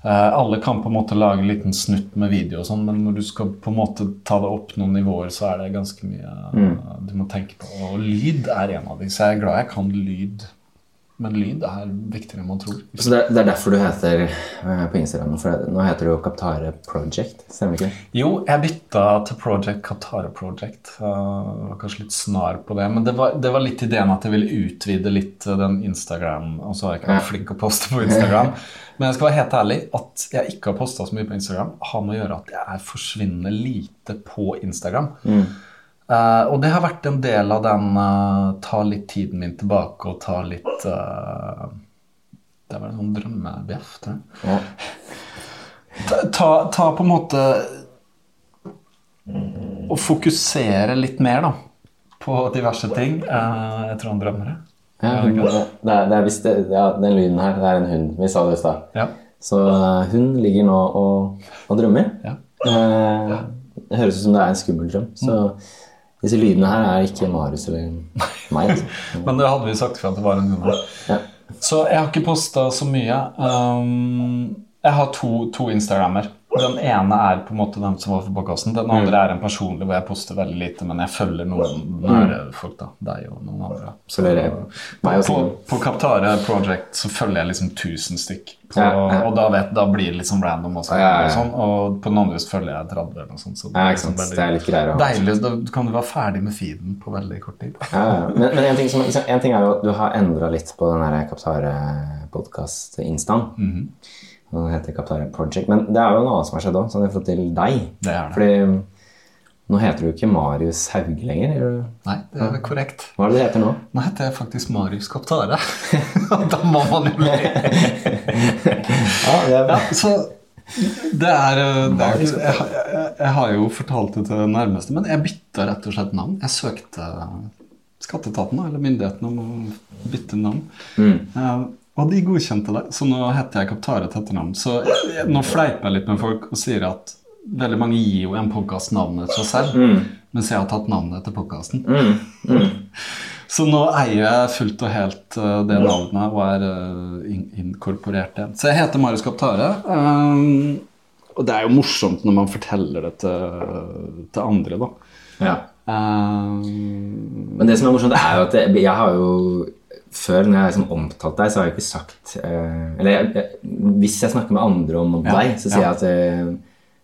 Eh, alle kan på en måte lage en liten snutt med video, og sånn, men når du skal på en måte ta det opp noen nivåer, så er det ganske mye mm. du må tenke på. Og lyd er en av de, så jeg er glad jeg kan lyd Men lyd er viktigere enn man tror. Så det, det er derfor du heter eh, på Instagram for Nå heter du jo Kaptare Project, stemmer ikke? Jo, jeg bytta til Project Kaptare Project. Jeg var kanskje litt snar på det. Men det var, det var litt ideen at jeg ville utvide litt uh, den Instagram Og så har jeg ikke vært flink å poste på Instagram. Men jeg skal være helt ærlig at jeg ikke har posta så mye på Instagram, har med å gjøre at jeg er forsvinnende lite på Instagram. Eh, og det har vært en del av den uh, ta litt tiden min tilbake og ta litt uh, Det var en sånn drømmebjeff, tror jeg. Ta, ta, ta på en måte Og fokusere litt mer, da. På diverse ting. Jeg tror han drømmer det. Ja, Er det er, det er visst ja, den lyden her, det er en hund. Vi sa det i stad. Ja. Så hun ligger nå og, og drømmer. Ja. Det høres ut som det er en skummel drøm. Så disse lydene her er ikke Marius eller meg. Altså. Men det hadde vi sagt fra at det var en humor. Ja. Så jeg har ikke posta så mye. Um, jeg har to, to Instagrammer. Den ene er på en måte den som var for bakkassen. Den andre er en personlig hvor jeg poster veldig lite, men jeg følger noen nære folk. da, Deg og noen andre. Så, på, Simen. på Kaptare Project så følger jeg liksom 1000 stykk. På. Og da, vet, da blir det liksom random også. Og, sånn, og på den andre så følger jeg 30 eller noe sånt. Så det er liksom veldig Det er litt greier. Deilig. Da kan du være ferdig med feeden på veldig kort tid. Men, men en, ting som, en ting er jo at du har endra litt på den Kaptare-podkast-instaen. Mm Og Den heter Kaptare Project. Men det er jo noe annet som har skjedd òg, sånn i forhold til deg. Det er det. Fordi nå heter du ikke Marius Hauge lenger. er du? Nei, det er korrekt. Hva er det du heter nå? Nå heter jeg faktisk Marius Kaptare. da må man jo le. Ja, det er Ja, så det er, eh, det er jeg, jeg, jeg har jo fortalt det til nærmeste, men jeg bytta rett og slett navn. Jeg søkte skatteetaten eller myndighetene om å bytte navn. Eh, og de godkjente det, så nå heter jeg Kaptare til etternavn. Så nå fleiper jeg litt med folk og sier at veldig mange gir jo en podkast navnet til seg selv, mens jeg har tatt navnet etter podkasten. Så nå eier jeg fullt og helt eh, det navnet og er eh, in inkorporert det. Så jeg heter Marius Kaptare. Um, og det er jo morsomt når man forteller det til, til andre, da. ja. Um, Men det som er morsomt, er jo at jeg, jeg har jo før når jeg liksom omtalt deg, så har jeg ikke sagt eh, Eller jeg, jeg, hvis jeg snakker med andre om Ja, deg, så sier ja. jeg at eh,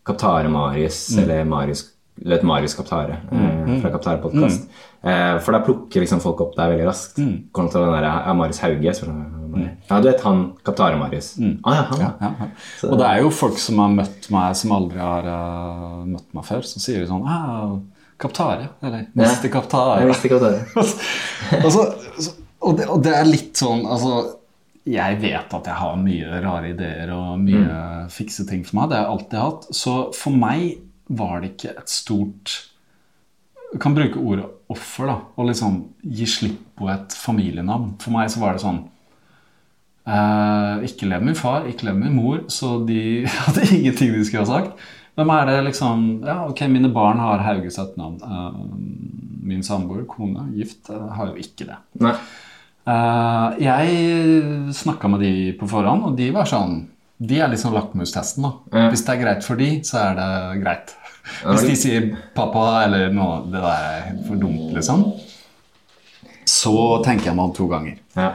Kaptare Marius, eller Marius du vet Marius Kaptare eh, fra Kaptare Podcast. Eh, for da plukker liksom folk opp deg veldig raskt. Kontra den der ja, Marius Hauge. Så, ja, du vet han Kaptare Marius. Ah, ja, han, ja, ja. Og det er jo folk som har møtt meg, som aldri har uh, møtt meg før, som sier sånn ah, Kaptare. Eller Mr. Kaptare. Ja, det og, så, så, og, det, og det er litt sånn altså, Jeg vet at jeg har mye rare ideer og mye fikse ting for meg. Det har jeg alltid hatt. Så for meg var det ikke et stort Jeg kan bruke ordet offer, da. Og liksom gi slipp på et familienavn. For meg så var det sånn eh, Ikke lev med min far, ikke lev med min mor, så de hadde ingenting de skulle ha sagt. Hvem er det liksom Ja, ok, mine barn har Hauges etternavn. Min samboer, kone, gift, eh, har jo ikke det. Nei. Eh, jeg snakka med de på forhånd, og de var sånn De er liksom lakmustesten. da. Hvis det er greit for de, så er det greit. Hvis de sier 'pappa' eller noe det der er helt for dumt, liksom, så tenker jeg meg om to ganger. Ja.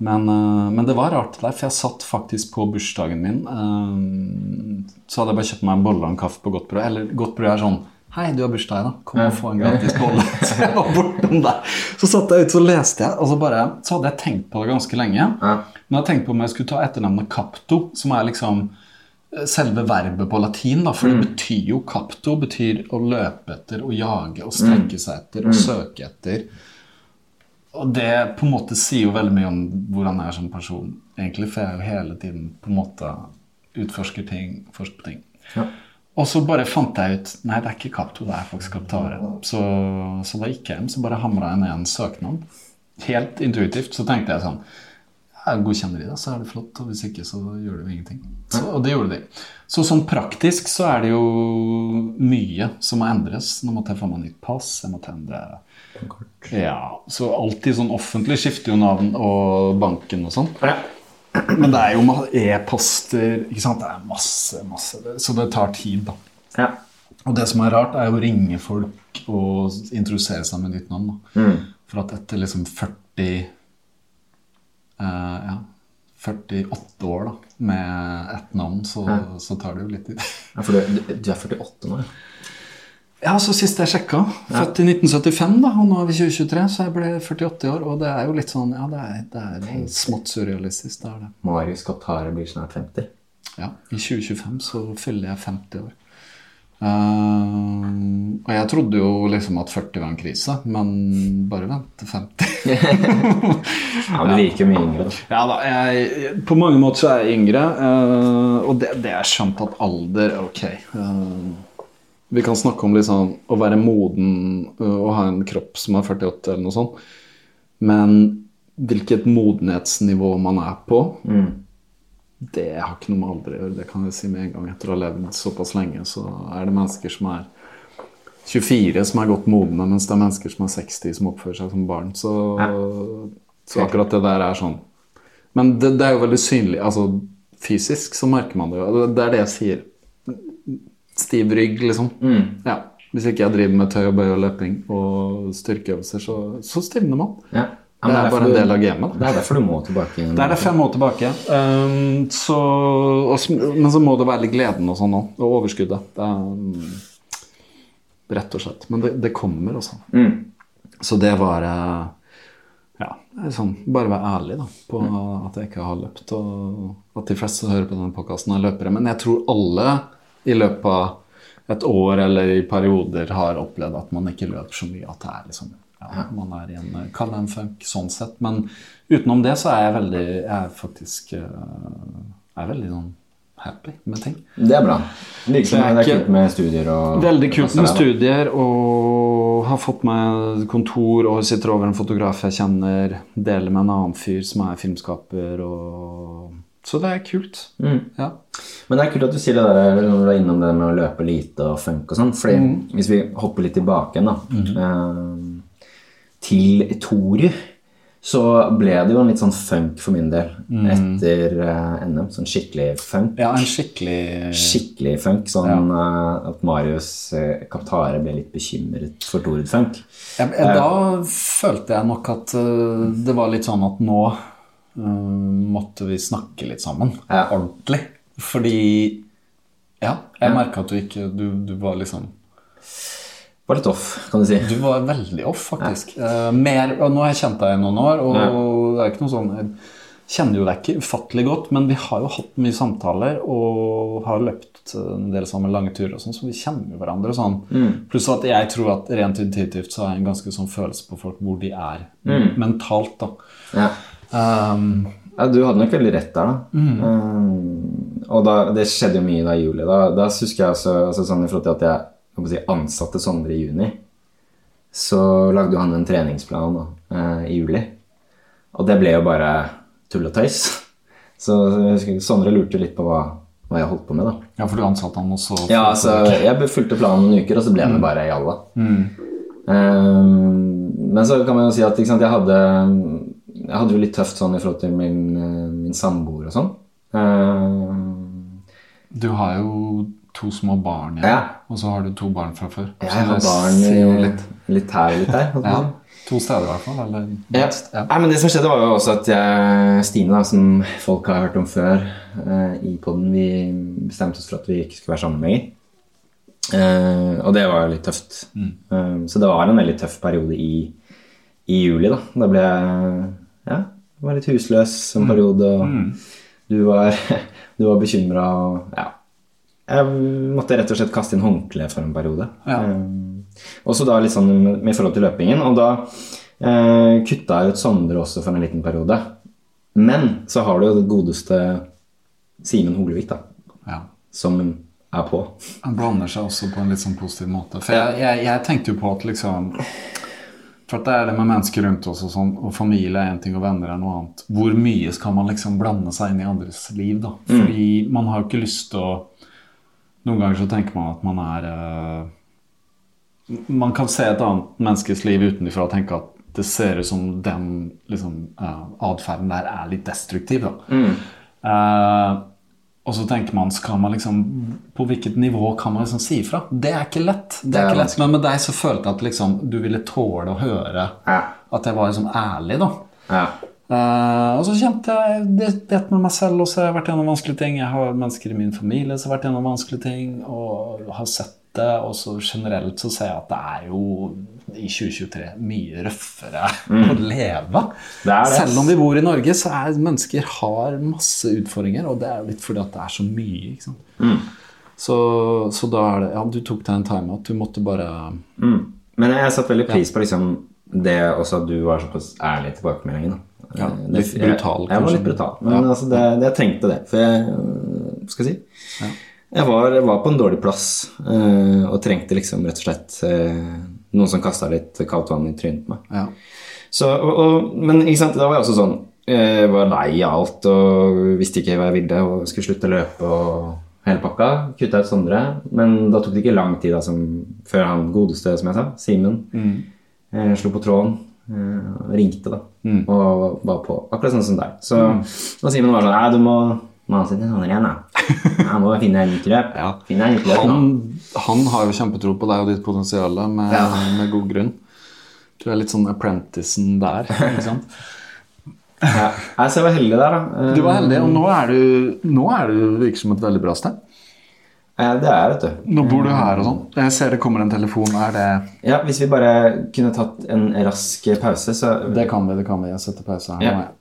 Men, eh, men det var rart der, for jeg satt faktisk på bursdagen min. så hadde jeg bare kjøpt meg en bolle og en kaffe på Godt brød. Eller Godt brød er sånn Hei, du har bursdag i dag. Kom og få en gratis bolle. Så jeg var bortom der. Så satt jeg ute, og leste jeg, og så, bare, så hadde jeg tenkt på det ganske lenge. Men jeg tenkte på om jeg skulle ta etternavnet Capto, som er liksom eh, selve verbet på latin. da, For det betyr jo Capto betyr å løpe etter, å jage, å strekke seg etter, å søke etter. Og det på en måte sier jo veldig mye om hvordan jeg er som person, egentlig. For jeg er jo hele tiden på en måte utforsker ting, forsker på ting. Ja. Og så bare fant jeg ut Nei, det er ikke Capto, det er faktisk Kaptare. Så, så da gikk jeg hjem, så bare hamra jeg ned en søknad. Helt intuitivt så tenkte jeg sånn jeg Godkjenner de det, så er det flott. Og hvis ikke, så gjør det jo ingenting. Så, og det gjorde de. Så sånn praktisk så er det jo mye som må endres. Nå måtte jeg få meg nytt pass, jeg måtte endre Ja, så alltid sånn offentlig skifter jo navn og banken og sånn. Men det er jo e-poster ikke sant? Det er masse, masse. Så det tar tid, da. Ja. Og det som er rart, er jo å ringe folk og introdusere seg med nytt navn. Da. For at etter liksom 40 eh, ja, 48 år da, med ett navn, så, så tar det jo litt tid. Ja, for du, du er 48 nå, ja? Ja, så sist jeg sjekka, født i 1975, da, og nå er vi 2023, så jeg ble 48 år. Og det er jo litt sånn Ja, det er, det er smått surrealistisk. Det er det. Marius Kaptare blir snart 50. Ja, I 2025 så fyller jeg 50 år. Uh, og jeg trodde jo liksom at 40 var en krise, men bare vent til 50. Ja, du virker mye yngre, da. ja da, jeg, På mange måter så er jeg yngre, Uh, og det, det er skjønt at alder Ok. eh, vi kan snakke om liksom å være moden eh, og ha en kropp som er 48 eller noe sånt. Men hvilket modenhetsnivå man er på, det har ikke noe med alder å gjøre. Det kan jeg si med en gang. Etter å ha levd såpass lenge, så er det mennesker som er 24 som er godt modne, mens det er mennesker som er 60 som oppfører seg som barn. Så, så akkurat det der er sånn. Men det, det er jo veldig synlig. Altså fysisk så merker man det jo. Det er det jeg sier. Stiv rygg, liksom. Ja. Hvis ikke jeg driver med tøy og bøy og løping og styrkeøvelser, så, så stivner man. Ja. Ja, Det er bare en del av gamet. Det er derfor du må tilbake. Det er derfor jeg må tilbake. Um, så, og, men så må det være litt gleden og sånn òg. Og overskuddet. Det er, um, rett og slett. Men det, det kommer, altså. Mm. Så det var eh, Ja, sånn, bare være ærlig da, på at jeg ikke har løpt. Og at de fleste som hører på denne podkasten, er løpere. Men jeg tror alle i løpet av et år eller i perioder har opplevd at man ikke løper så mye. At det er liksom ja, man er i en eh, Kall en funk sånn sett. Men utenom det så er jeg veldig Jeg er faktisk eh, jeg er veldig sånn happy med ting. Det er bra. Det virker Så som jeg er det er kult med studier og Veldig kult med studier og har fått meg kontor og sitter over en fotograf jeg kjenner, deler med en annen fyr som er filmskaper og Så det er kult. Mm. Ja. Men det er kult at du sier det der når du er innom det med å løpe lite og funk og sånn. Fordi Mm. hvis vi hopper litt tilbake igjen, da. Mm. eh, til Toru, så ble det jo en litt sånn funk for min del etter eh, NM. Sånn skikkelig funk. Ja, en skikkelig Skikkelig funk. Sånn eh, at Marius eh, Kaptare ble litt bekymret for Torud funk. jeg, jeg, Da følte jeg nok at eh, det var litt sånn at nå eh, måtte vi snakke litt sammen. Ja. Ordentlig. Fordi Ja, jeg merka at du ikke du, du var liksom Var litt off, kan du si. Du var veldig off, faktisk. Eh, mer, nå har jeg kjent deg i noen år, og det er ikke noe sånn Jeg kjenner jo deg ikke ufattelig godt, men vi har jo hatt mye samtaler og har løpt en del sammen lange turer og sånn, så vi kjenner jo hverandre sånn. Pluss at jeg tror at rent intuitivt så har jeg en ganske sånn følelse på folk hvor de er mentalt, da. Ja. Um, Ja, du hadde nok veldig rett der, da. Eh, og da, det skjedde jo mye da i juli. Da, da husker jeg også altså sånn i forhold til at jeg, si, ansatte Sondre i juni. Så lagde jo han en treningsplan da, eh, i juli. Og det ble jo bare tull og tøys. Så husker, Sondre lurte litt på hva, hva jeg holdt på med, da. ja, for du ansatte han også? Ja, altså, jeg fulgte planen noen uker, og så ble det bare jalla. Ehm, men så kan man jo si at sant, jeg hadde Jeg hadde det jo litt tøft sånn i forhold til min, eh, min samboer og sånn. Ehm, Du har jo to små barn igjen, Ja. og så har du to barn fra før. jeg har barn litt. litt her og litt der. Ja, to steder i hvert fall. Eller Ja. Ja. Nei, men det som skjedde var jo også at jeg, Stine, da, som folk har hørt om før uh, i podden, vi bestemte oss for at vi ikke skulle være sammen lenger. Uh, og det var jo litt tøft. Eh, så det var en veldig tøff periode i, i juli, da. Da ble jeg ja, var litt husløs en periode, og du var, du var bekymra og ja. Jeg måtte rett og slett kaste inn håndkle for en periode. Ja. Eh, også da litt sånn med, med forhold til løpingen. Og da eh, kutta jeg ut Sondre også for en liten periode. Men så har du jo det godeste Simen Holevik, da, Ja. som er på. Han blander seg også på en litt sånn positiv måte. For jeg, jeg, jeg tenkte jo på at liksom For det er det med mennesker rundt oss, og sånn, og familie er én ting, og venner er noe annet. Hvor mye skal man liksom blande seg inn i andres liv, da? Fordi man har jo ikke lyst til å Noen ganger så tenker man at man er uh, Man kan se et annet menneskes liv utenfra og tenke at det ser ut som den liksom, uh, atferden der er litt destruktiv. da. Eh, og så tenker man, skal man liksom På hvilket nivå kan man liksom si ifra? Det er ikke lett. Det er er ikke lett. Men med deg så følte jeg at liksom, du ville tåle å høre Ja. at jeg var liksom ærlig, da. Ja. Uh, og så kjente jeg det det med meg selv også. Jeg har vært gjennom vanskelige ting. Jeg har mennesker i min familie som har vært gjennom vanskelige ting, og har sett det. Og så generelt så ser jeg at det er jo i 2023 mye røffere å leve. Det det. Selv om vi bor i Norge, så er mennesker har masse utfordringer, og det er litt fordi at det er så mye. sant? Så, så da er det Ja, du tok deg en timeout. Du måtte bare Mm. Men jeg satte veldig pris på liksom det også at du var såpass ærlig i tilbakemeldingen. da. Ja, Det- litt brutal, Jeg, jeg var litt brutal, men Ja. altså det, jeg trengte det. For jeg øh, skal si jeg, var, var på en dårlig plass øh, og trengte liksom rett og slett øh, noen som kasta litt kaldt vann i trynet på meg. Ja. Så, og, og, men sant, da var jeg også sånn Jeg var lei av alt og visste ikke hva jeg ville og skulle slutte å løpe og hele pakka. Kutta ut Sondre. Men da tok det ikke lang tid da, som, før han godeste, som jeg sa, Simen, eh, slo på tråden. Eh, ringte, da. Og var på. Akkurat sånn som deg. Så da Simen var sånn Nei, du må mase til Sondre igjen, da. Jeg må finne en nytt løp. Ja. Finne en nytt løp. Han, han har jo kjempetro på deg og ditt potensial med, Ja. med god grunn. Du er litt sånn apprenticen der. ikke sant? Ja. Altså, Så jeg var heldig der, da. Eh, Du var heldig, og nå er du, nå er du virker som et veldig bra sted. eh, Det er vet du. Nå bor du her og sånn. Jeg ser det kommer en telefon. Er det Ja, Hvis vi bare kunne tatt en rask pause, så Det kan vi, det kan vi. Jeg setter pause her. Ja. nå, jeg.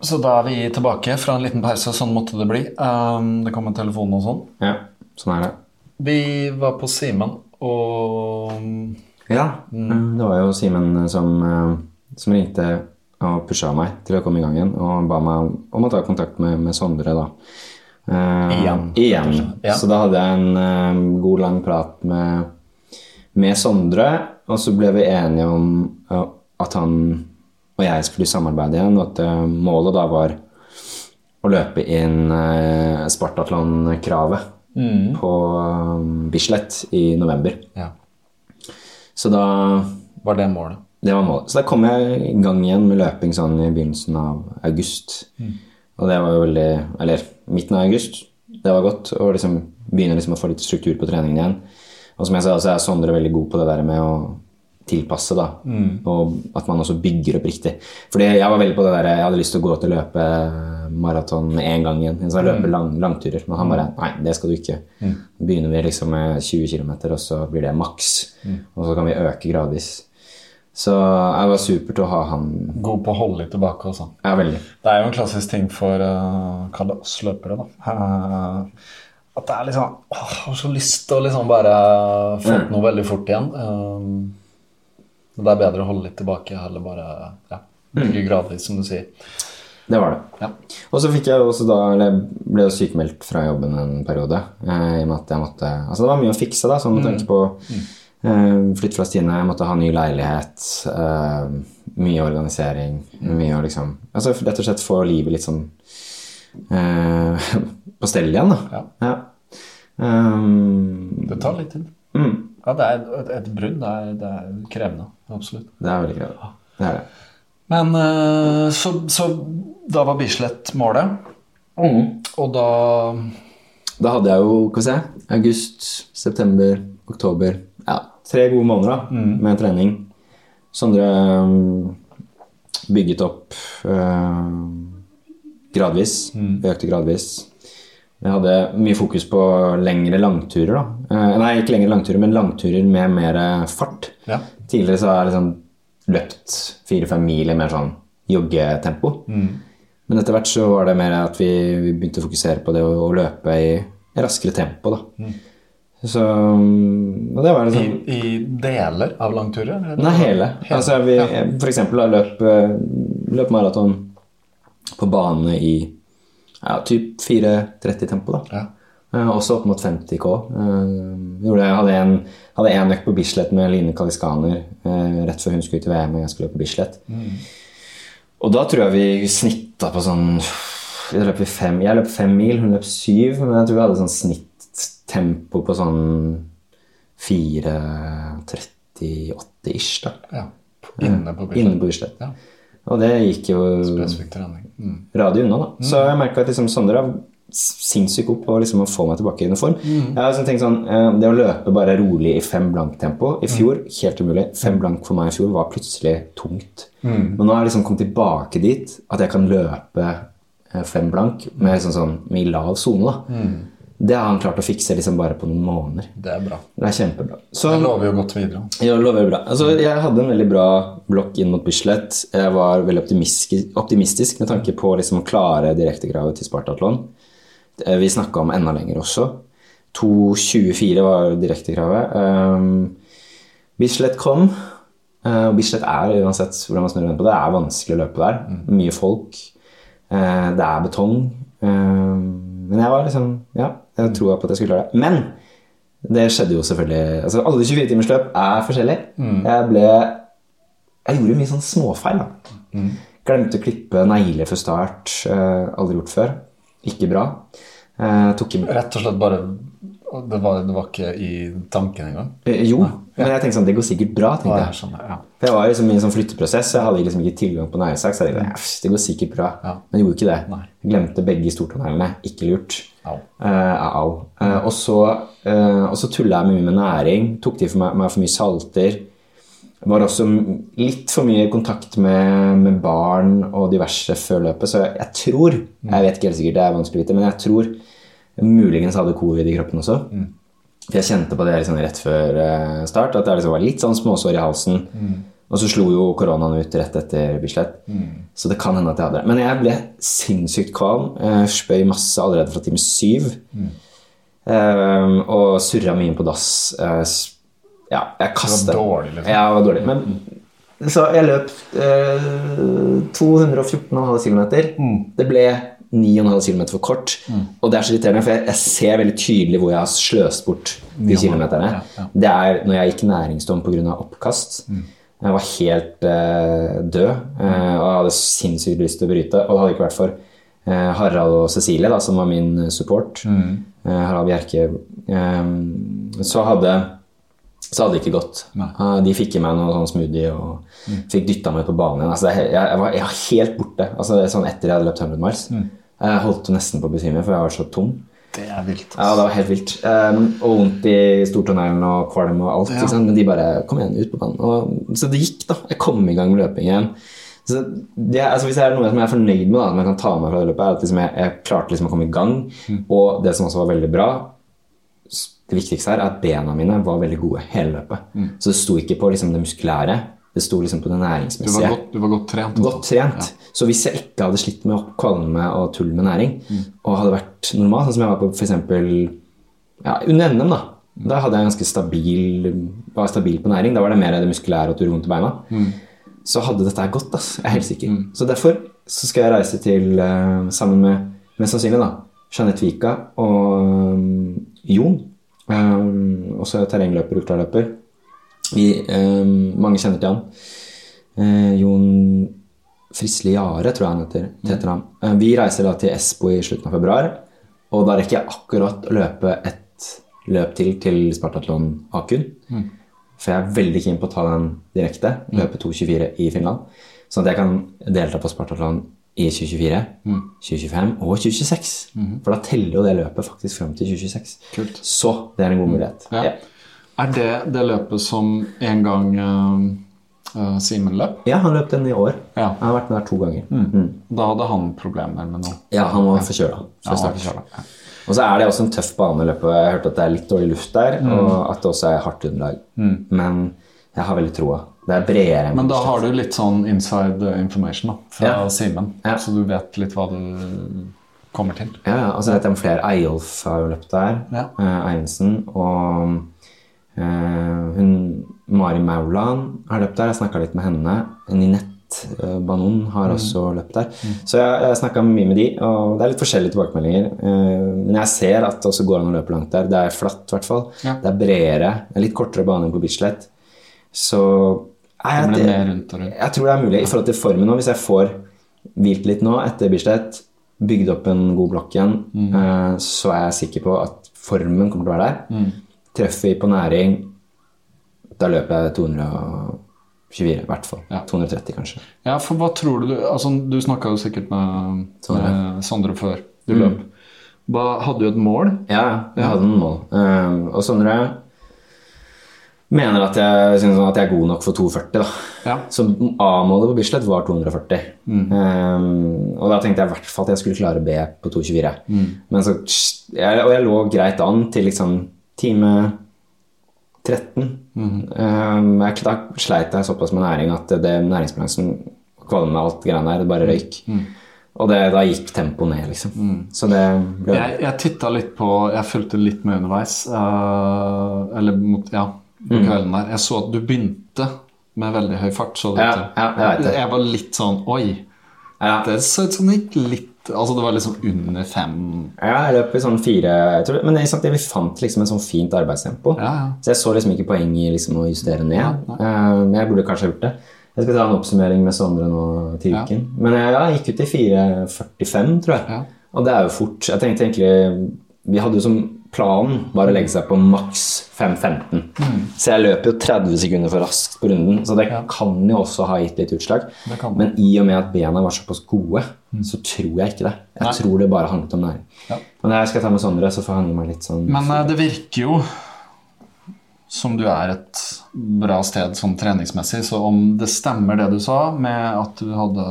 Så da er vi tilbake fra en liten pause. Sånn måtte det bli. Um, det kom en telefon og sånn. Ja, sånn er det. Vi var på Simen, og Ja, det var jo Simen som, eh, som ringte og pusha meg til å komme i gang igjen, og ba meg om å ta kontakt med, med Sondre, da. Eh, Igjen. igjen. Ja. Så da hadde jeg en eh, god, lang prat med, med Sondre, og så ble vi enige om uh, at han og jeg skulle samarbeide igjen, og at eh, målet da var å løpe inn uh, Spartatlon-kravet på eh, Bislett i november. ja, Så da var det målet. Det var målet. Så da kom jeg i gang igjen med løping sånn i begynnelsen av august. Og det var jo veldig Eller midten av august. Det var godt å liksom begynne liksom å få litt struktur på treningen igjen. Og som jeg sa, så er Sondre veldig god på det der med å tilpasse, da. Og at man også bygger opp riktig. Fordi jeg var veldig på det der Jeg hadde lyst til å gå til å løpe maraton med en gang igjen. Så jeg løper lang, langturer. Men han bare Nei, det skal du ikke. Begynner vi liksom med 20 km, og så blir det maks. Og så kan vi øke gradvis. Så det var super til å ha han God på å holde litt tilbake og sånn. Ja, veldig. Det er jo en klassisk ting for uh, kall det oss løpere, da. Uh, at det er liksom åh, har så lyst til å liksom bare få til noe veldig fort igjen. Um, men det er bedre å holde litt tilbake heller bare ja, bygge gradvis, som du sier. Det var det. Ja. Og så fikk jeg også da Eller jeg ble jo sykemeldt fra jobben en periode. Eh, I og med at jeg måtte Altså det var mye å fikse, da, sånn med tanke på eh, flytt fra Stine, jeg måtte ha ny leilighet, eh, mye organisering, mye å liksom Altså rett og slett få livet litt sånn eh, på stell igjen, da. Ja. Um, Det tar litt tid. mm, Ja, det er et, et brudd. Det er, det er krevende. Absolutt. det er veldig krevende. Det er det. Men eh, så, så da var Bislett målet, og da Da hadde jeg jo skal jeg si, august, september, oktober Ja, tre gode måneder da, med trening. Sondre um, bygget opp uh, gradvis. Økte gradvis. Jeg hadde mye fokus på lengre langturer. da. Eh, nei, ikke lengre langturer, men langturer med mer fart. Ja. Tidligere så har jeg liksom løpt fire-fem mil i mer sånn joggetempo. Men etter hvert så var det mer at vi, vi begynte å fokusere på det å, å løpe i raskere tempo. da. Så og det var I, liksom I deler av langturer? eller? Nei, hele. Altså, vi, Ja. For eksempel løp, eh, løp maraton på bane i ja, typ 4.30 tempo. da. Ja. Eh, også opp mot 50 K. Eh, gjorde, hadde en, hadde en økt på Bislett med Line Kaliskaner eh, rett før hun skulle til VM og jeg skulle på Bislett. Og da tror jeg vi snitta på sånn jeg løp, fem, jeg løp fem mil, hun løp syv, men jeg tror vi hadde sånn snittempo på sånn 4.38-ish. da. ja. Inne på Bislett. Inne på Bislett. Ja. Og det gikk jo. Mm. radig unna, da. Så jeg merka at liksom Sondre sinnssykt god på liksom, å få meg tilbake i uniform. Jeg har tenkt sånn, eh, Det å løpe bare rolig i fem blank-tempo i fjor, helt umulig. Fem blank for meg i fjor var plutselig tungt. Men nå har jeg liksom kommet tilbake dit at jeg kan løpe eh, fem blank med, sånn, sånn, med lav sone. da. Det har han klart å fikse liksom bare på noen måneder. Det er bra. Det er kjempebra. Så Det lover jo godt videre. ja, lover bra. Altså, jeg hadde en veldig bra blokk inn mot Bislett. Jeg var veldig optimistisk, optimistisk med tanke på liksom, å klare direktekravet til Spartatlon. Eh, Vi snakka om enda lenger også. 2.24 var direktekravet. Um, Bislett kom. Uh, Bislett er uansett hvordan man snur på det, er vanskelig å løpe der. Mye folk. Uh, det er betong. Um, men jeg var liksom Ja, jeg troa på at jeg skulle klare det. Men det skjedde jo selvfølgelig altså Alle 24-timersløp er forskjellige. Jeg ble Jeg gjorde mye sånn småfeil. da. Glemte å klippe negler før start. eh, aldri gjort før. Ikke bra. Eh, tok i Rett og slett bare Det var, det var ikke i tanken engang? eh, Jo, men jeg tenkte sånn Det går sikkert bra. Tenkte jeg Sånn, ja. For jeg var liksom i en sånn flytteprosess, jeg hadde liksom ikke tilgang på næringssak. Så jeg tenkte "Æsj, det går sikkert bra. Ja. Men jeg gjorde ikke det. Nei. Jeg glemte begge stortåneglene. Ikke lurt. Au. Eh, au. Eh, og så, eh, så tulla jeg mye med næring. Tok til for meg, meg for mye salter. Var også litt for mye i kontakt med, med barn og diverse før løpet. Så jeg, jeg tror, jeg vet ikke helt sikkert, det er vanskelig å vite, men jeg tror muligens hadde covid i kroppen også. For jeg kjente på det liksom rett før eh, start, at jeg liksom var litt sånn småsår i halsen. Og så slo jo koronaen ut rett etter Bislett. Så det kan hende at jeg hadde det. Men jeg ble sinnssykt kvalm. Jeg spøy masse allerede fra time syv. Eh, og surra mye inn på dass. Uh, ja, jeg kastet. dårlig, liksom. Ja, det var dårlig. Men så jeg løp uh, 214,5 km. Det ble 9,5 km for kort. Og det er så irriterende, for jeg, jeg ser veldig tydelig hvor jeg har sløst bort de 9,5, kilometerne. ja, ja. Det er når jeg gikk næringsdom pga. oppkast. Jeg var helt eh, død eh, og hadde sinnssykt lyst til å bryte. Og det hadde ikke vært for eh, Harald og Cecilie, da, som var min support, Mm. eh, Harald Bjerke, eh, så hadde så hadde det ikke gått. De fikk i meg noe sånn smoothie og fikk dytta meg på banen igjen. Altså, jeg, jeg, var, jeg var helt borte altså, sånn etter jeg hadde løpt 100 miles. Jeg holdt nesten på å besvime, for jeg var så tom. Det er vilt. Ja, det var helt vilt. Um, og vondt i stortåneglen og kvalm og alt. Ja. Men de bare Kom igjen, ut på banen. Og, så det gikk, da. Jeg kom i gang med løping igjen. Så det, altså Hvis det er noe som jeg er fornøyd med, da, som jeg kan ta med fra det løpet, er at liksom jeg, jeg klarte liksom å komme i gang. Og det som også var veldig bra, det viktigste her, er at bena mine var veldig gode hele løpet. Så det sto ikke på liksom det muskulære, det sto liksom på det Du var næringsmessige godt, du var godt trent. godt trent. Så hvis jeg ikke hadde slitt med å kvalme og tull med næring, Mm. og hadde vært normal, sånn som jeg var på eksempel, ja, under NM, da, Mm. da hadde jeg ganske stabil, var stabil på næring. Da var det mer det muskulære og du vondt i beina. Mm. Så hadde dette gått. ass. Jeg er helt sikker. Så derfor så skal jeg reise til, eh, sammen med mest sannsynlig da, Jeanette Vika og um, Jon. Um, også terrengløper, ultraløper. Vi, eh, mange kjenner til han. Eh, Jon Frisli Jare, tror jeg han heter. heter han. Eh, vi reiser da til Espo i slutten av februar, og da rekker jeg akkurat å løpe et løp til til Spartatlon Akun. For jeg er veldig keen på å ta den direkte, løpe 2.24 i Finland. Sånn at jeg kan delta på Spartatlon i 2024, 2025 og 2026. For da teller jo det løpet faktisk fram til 2026. Kult. Så det er en god mulighet. Ja. Er det det løpet som en gang uh, Simen løp? ja, han løp den i år. Ja. Han har vært med der to ganger. Mm. Da hadde han problemer med noe. Ja, han var forkjøla. Forkjøla, ja. Og så er det også en tøff baneløp. Jeg har hørt at det er litt dårlig luft der, og at det også er hardt underlag. Men jeg har veldig troa. Det er bredere. Men da har du litt sånn inside information da, fra Ja. Simen, Ja. så du vet litt hva du kommer til. Ja, og så vet jeg om flere. Eyolf har jo løpt der. Ja. Eh, Einsen. Og eh, hun Mari Maulan har løpt der. Jeg snakka litt med henne. Ninette eh, Banon har også løpt der. Så jeg, jeg snakka mye med de, og det er litt forskjellige tilbakemeldinger. Eh, men jeg ser at det også går an å løpe langt der. Det er flatt, i hvert fall. Ja. Det er bredere. Det er litt kortere bane enn på Bislett. Så jeg, Det jeg- tror det er mulig i forhold til formen nå. Hvis jeg får hvilt litt nå etter Bislett, bygd opp en god blokk igjen, Mm. eh, så er jeg sikker på at formen kommer til å være der. Treffer vi på næring, da løper jeg 224 i hvert fall. Ja. 230 kanskje. Ja, for hva tror du Altså, du snakka jo sikkert med Sondre. med Sondre før du Mm. løp. Hva, hadde du et mål? Ja, jeg hadde noen mål. Um, og Sondre mener at jeg, synes at jeg er god nok for 240. da. Ja. Så A-målet på Bislett var 240. Um, og da tenkte jeg i hvert fall at jeg skulle klare B på 224. Men så, jeg, og jeg lå greit an til liksom time 13. Um, jeg, da sleit jeg såpass med næring at det næringsbalansen kvalme alt greiene der, det bare røyk. Og det, da gikk tempoet ned, liksom. Så det ble Jeg, jeg titta litt på Jeg fulgte litt med underveis. Uh, eller mot Ja, på kvelden der. Jeg så at du begynte med veldig høy fart. Så du Ja, ja, jeg jeg var litt sånn Oi. ja. Det så ut som det gikk litt Altså, det var liksom under fem Ja, jeg løp i sånn fire jeg Men jeg, vi fant liksom en sånn fint arbeidstempo. Ja, ja. Så jeg så liksom ikke poeng i liksom å justere ned. Ja, Eh, Men jeg burde kanskje gjort det. Jeg skal ta en oppsummering med Sondre nå til uken. Men jeg, jeg gikk ut i 4.45, tror jeg. Ja. Og det er jo fort. Jeg tenkte egentlig Vi hadde jo som planen var å legge seg på maks 5.15. Så jeg løper jo 30 sekunder for raskt på runden, så det Mm. Ja. kan jo også ha gitt litt utslag. Men i og med at bena var såpass gode, så tror jeg ikke det. Jeg Nei. tror det bare handlet om næring. Ja. Men jeg skal ta med Sondre, så får han gi meg litt sånn Men eh, det virker jo som du er et bra sted sånn treningsmessig. Så om det stemmer det du sa med at du hadde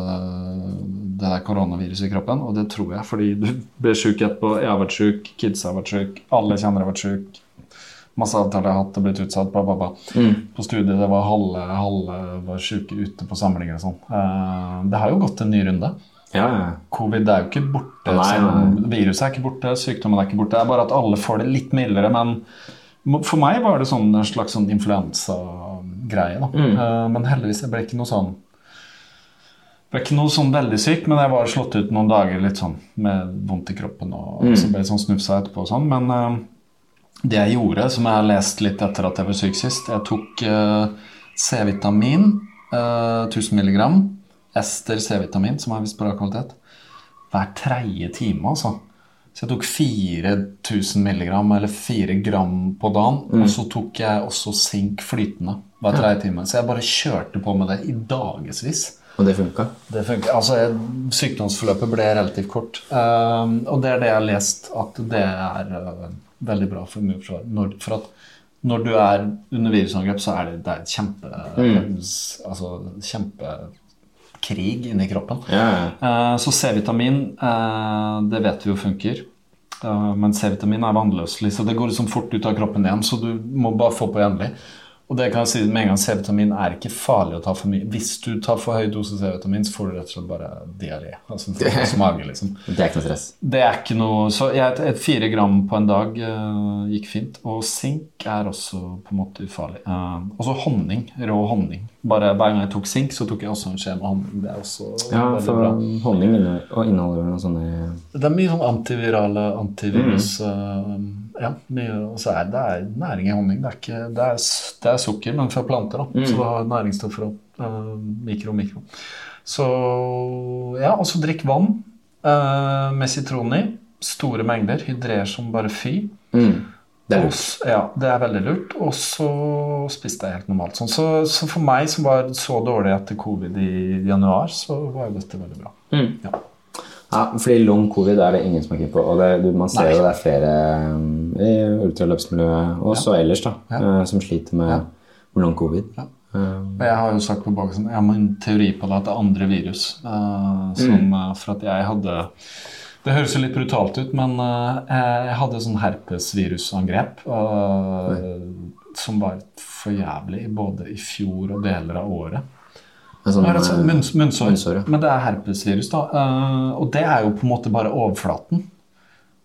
det der koronaviruset i kroppen, og det tror jeg fordi du ble sjuk etterpå, jeg har vært sjuk, kids har vært sjuk, alle kjenner har vært sjuk. Masse avtaler jeg har hatt, er blitt utsatt, bla, bla, bla. Mm. På studiet det var halve, halve var sjuke ute på samlinger og sånn. Eh, Det har jo gått en ny runde. Ja, ja. Covid er jo ikke borte. Nei, nei. Viruset er ikke borte, sykdommen er ikke borte. Det er bare at alle får det litt mildere. Men for meg var det sånn en slags sånn influensagreie. Mm. Eh, Men heldigvis jeg ble ikke noe sånn ble ikke noe sånn veldig syk, men jeg var slått ut noen dager litt sånn med vondt i kroppen. Og Mm. så ble jeg sånn snufsa etterpå og sånn. Men uh, det jeg gjorde, som jeg har lest litt etter at jeg var syk sist Jeg tok uh, C-vitamin, uh, 1000 mg. Ester C-vitamin, som er visst bra kvalitet. Hver tredje time, altså. Så jeg tok 4000 milligram, eller 4 gram på dagen. Og så tok jeg også sink flytende hver tredje time. Så jeg bare kjørte på med det i dagevis. Og det funka? Det funka. Altså, jeg, sykdomsforløpet ble relativt kort. Um, og det er det jeg har lest, at det er uh, veldig bra for immunforsvaret. For at når du er under virusangrep, så er det, det er kjempe, altså, kjempekrig inni kroppen. Ja, ja. Eh, så C-vitamin, eh, det vet vi jo funker. Eh, men C-vitamin er vannløselig, så det går liksom fort ut av kroppen igjen. Så du må bare få på jevnlig. Og det kan jeg si med en gang, C-vitamin er ikke farlig å ta for mye. Hvis du tar for høy dose C-vitamin, så får du rett og slett bare diaré. Altså mage, liksom. Det er ikke noe stress. Det er ikke noe Så jeg, et, et fire gram på en dag uh, gikk fint. Og sink er også på en måte ufarlig. Uh, også honning. Rå honning. Bare Hver gang jeg tok sink, så tok jeg også en skje med honning. Det er også Ja, for bra. honning inneholder, og inneholder noen sånne Det er mye sånn antivirale antivirus eh, Ja, og så er det er næring i honning. Det er, ikke, det er, det er sukker, men fra planter. da Så det har næringsstoffer og eh, mikro mikro. Så ja, og så drikk vann eh, med sitron i. Store mengder. Hydrer som bare fy. mm. Det er lurt. Også, Ja, det er veldig lurt. Og så spiste jeg helt normalt. Sånn. Så, så for meg som var så dårlig etter covid i januar, så var jo dette veldig bra. Mm. Ja. Ja, fordi long covid er det ingen som er keen på. Og det, man ser Nei. jo det er flere um, i ultraløpsmiljøet, også også ellers, da, Ja. eh, som sliter med, ja. long covid. Ja. Um, jeg har jo sagt på baksiden, jeg har en teori på det at det er andre virus. eh, som, mm. for at jeg hadde Det høres jo litt brutalt ut, men eh, jeg hadde sånn herpesvirusangrep eh, som var for jævlig både i fjor og deler av året. Sånn, ja, munns, munnsår, munnsår, ja. men det er herpesvirus, da. Uh, og det er jo på en måte bare overflaten.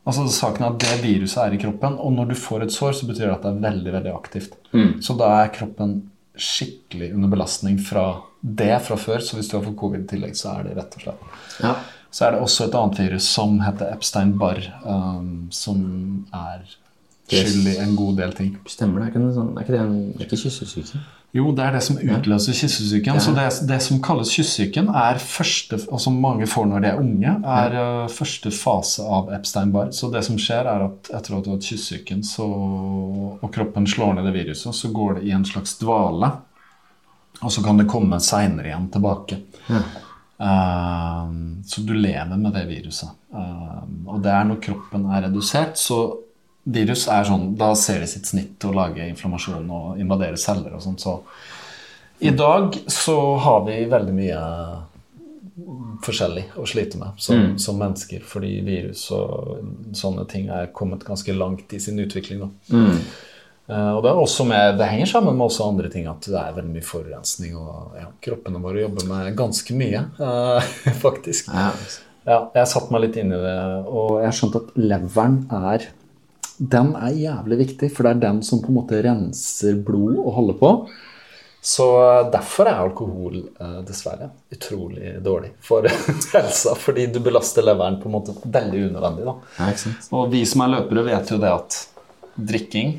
Altså saken er at Det viruset er i kroppen, og når du får et sår, så betyr det at det er veldig veldig aktivt. Mm. Så da er kroppen skikkelig under belastning fra det fra før. Så hvis du har fått covid i tillegg, så er det rett og slett. ja. Så er det også et annet virus som heter Epstein-Barr, um, som er skyld i en god del ting. Stemmer det? Er ikke, sånn, er ikke det en, det er ikke kyssesyke? Jo, det er det som utløser kyssesyken. Så det, det som kalles kyssesyken, er første, og som mange får når de er unge, er ja. første fase av Epstein-Barr. Så det som skjer, er at etter at du har hatt kyssesyken, og kroppen slår ned det viruset, så går det i en slags dvale. Og så kan det komme seinere igjen tilbake. Ja. Uh, så du lever med det viruset. Uh, og det er når kroppen er redusert, så virus er sånn Da ser de sitt snitt og lager inflammasjon og invaderer celler og sånt. Så i dag så har vi veldig mye forskjellig å slite med som, som mennesker, fordi virus og sånne ting er kommet ganske langt i sin utvikling. Da. Eh, og det, er også med, det henger sammen med også andre ting, at det er veldig mye forurensning. Og ja, kroppene våre jobber med ganske mye, uh, faktisk. Ja. Ja, jeg satte meg litt inn i det, og jeg har skjønt at leveren er Den er jævlig viktig, for det er den som på en måte renser blod og holder på. Så eh, derfor er alkohol eh, dessverre utrolig dårlig for helsa, fordi du belaster leveren på en måte veldig unødvendig. da. Ja? Og vi som er løpere, vet jo det at drikking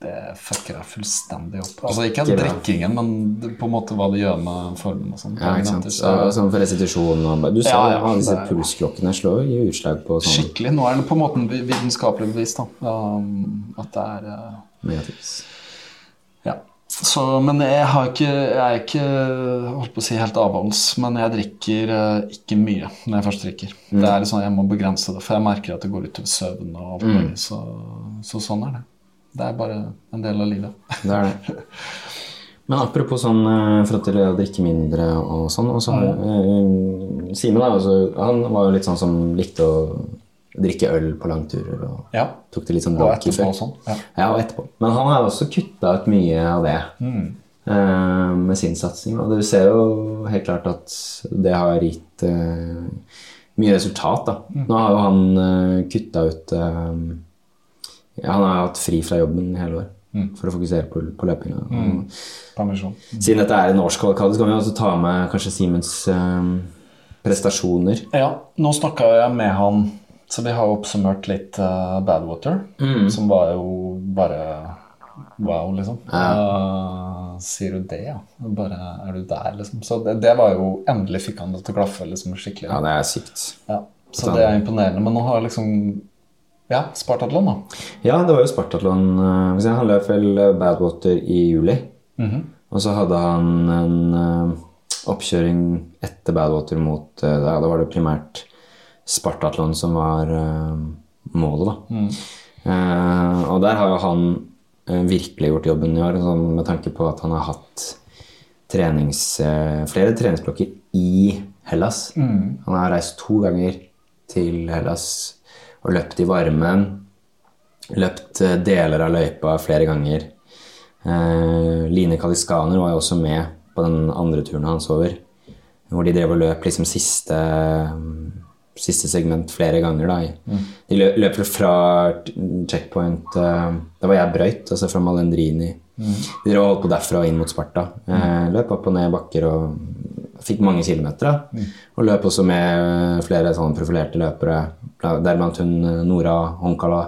det fucker deg fullstendig opp. Altså ikke drikkingen, men på en måte hva det gjør med formen og sånn. Ja, ikke sant? Så- sånn for restitusjon og Du sa Ja, ja, disse pulsklokkene slår jo utslag på sånn Skikkelig. Nå er det på en måte vitenskapelig bevist da, um, at det er uh, negativt. Ja. Så, men jeg, har ikke, jeg er ikke holdt på å si helt avholds, men jeg drikker uh, ikke mye når jeg først drikker. Det er sånn Jeg må begrense det, for jeg merker at det går utover søvn og alt mulig. Så, så sånn er det. Det er bare en del av livet. Det er det. Men apropos sånn eh, for at å drikke mindre og sånn og så, eh, Simen altså, han var jo litt sånn som likte å drikke øl på langturer og Ja. tok det litt sånn Og etterpå før. og sånn. Ja. Ja, og etterpå. Men han har også kutta ut mye av det eh, med sin satsing. Og du ser jo helt klart at det har gitt mye resultat. da. Nå har jo han uh, kutta ut ja, Han har hatt fri fra jobben i hele år for å fokusere på, på løpinga. Mm. Mm. Siden dette er en årskavalkade, så kan vi også ta med kanskje Simens eh, prestasjoner. Ja, nå snakka jeg med han, så vi har oppsummert litt uh, Badwater, som var jo bare wow, liksom. Eh, sier du det, ja? Bare er du der, liksom? Så det, det var jo Endelig fikk han det til å klaffe liksom skikkelig. Ja, det er sykt. Ja, så det er imponerende. Men nå har liksom Ja, Spartatlon, da. Ja, det var jo Spartatlon. eh, Han løp vel eh, Badwater i juli. Og så hadde han en eh, oppkjøring etter Badwater mot ja, Da var det primært Spartatlon som var målet, da. Eh, og der har jo han virkelig gjort jobben i år, sånn med tanke på at han har hatt trenings, flere treningsblokker i Hellas. Han har reist to ganger til Hellas og løpt i varmen. Løpt eh, deler av løypa flere ganger. Eh, Line Kaliskaner var jo også med på den andre turen hans over. Hvor de drev og løp liksom siste, siste segment flere ganger. da. De løp, fra checkpoint eh, Det var jeg brøyt, altså fra Malendrini. De drev og holdt på derfra og inn mot Sparta. Eh, løp opp og ned bakker og fikk mange kilometer. da. Og løp også med flere sånne profilerte løpere, deriblant hun eh, Nora Honkala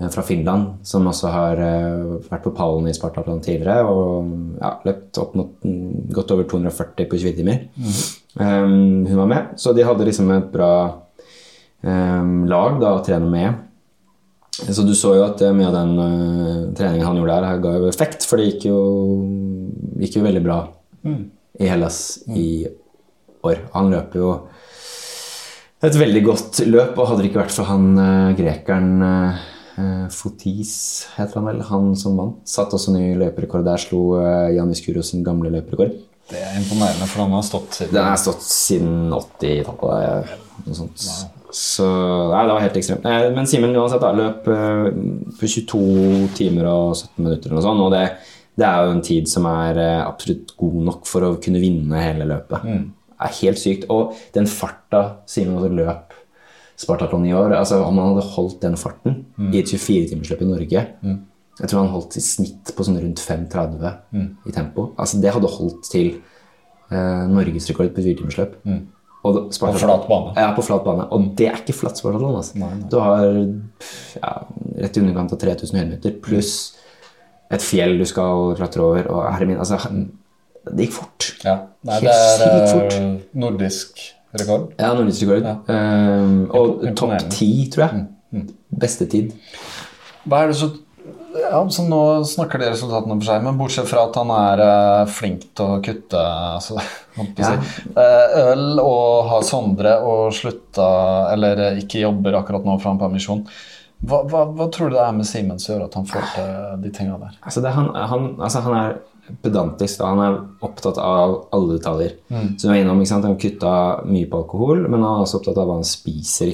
eh, fra Finland, som også har eh, vært på pallen i Spartaplan tidligere og ja, løpt opp mot mm, godt over 240 på 20 timer. Um, hun var med, så de hadde liksom et bra um, lag da, å trene med. Så du så jo at eh, mye av den uh, treningen han gjorde der, ga jo effekt, for det gikk jo, gikk jo veldig bra i Hellas i år. Han løper jo et veldig godt løp, og hadde det ikke vært for han uh, grekeren eh, Fotis, heter han vel, han som vant, satt også ny løperekord der, slo uh, Janis Kuros sin gamle løperekord. Det er imponerende, for han har stått siden Den har stått siden 80-tallet. Noe sånt. Så nei, det var helt ekstremt. Men Simen uansett da, løp på 22 timer og 17 minutter, eller noe sånt, og det, det er jo en tid som er eh, absolutt god nok for å kunne vinne hele løpet. Det er helt sykt. Og den farta Simen også løp Spartatlon i år altså Om han hadde holdt den farten i et 24-timersløp i Norge Jeg tror han holdt i snitt på sånn rundt 5,30 i tempo. Altså Det hadde holdt til eh, norgesrekord på 4-timersløp. Og På flat bane. Ja, på flat bane. Og det er ikke flatt Spartatlon. Altså. Du har ja, rett i underkant av 3000 høydemeter pluss et fjell du skal klatre over. Og herre min, altså Det gikk fort. Ja. Nei, det er sykt eh, fort. nordisk rekord. Ja, norgesrekord. Um, og topp ti, tror jeg. Beste tid. Hva er det så ja, så Nå snakker de resultatene for seg, men bortsett fra at han er eh, flink til å kutte altså, ja. eh, øl og har Sondre og slutta Eller ikke jobber akkurat nå fra en permisjon. Hva, hva, hva tror du det er med Simen som gjør at han får til de tinga der? Altså, det, han, han, altså, han er pedantisk. og Han er opptatt av alle detaljer. Mm. Så du er innom? Han kutta mye på alkohol, men han er også opptatt av hva han spiser.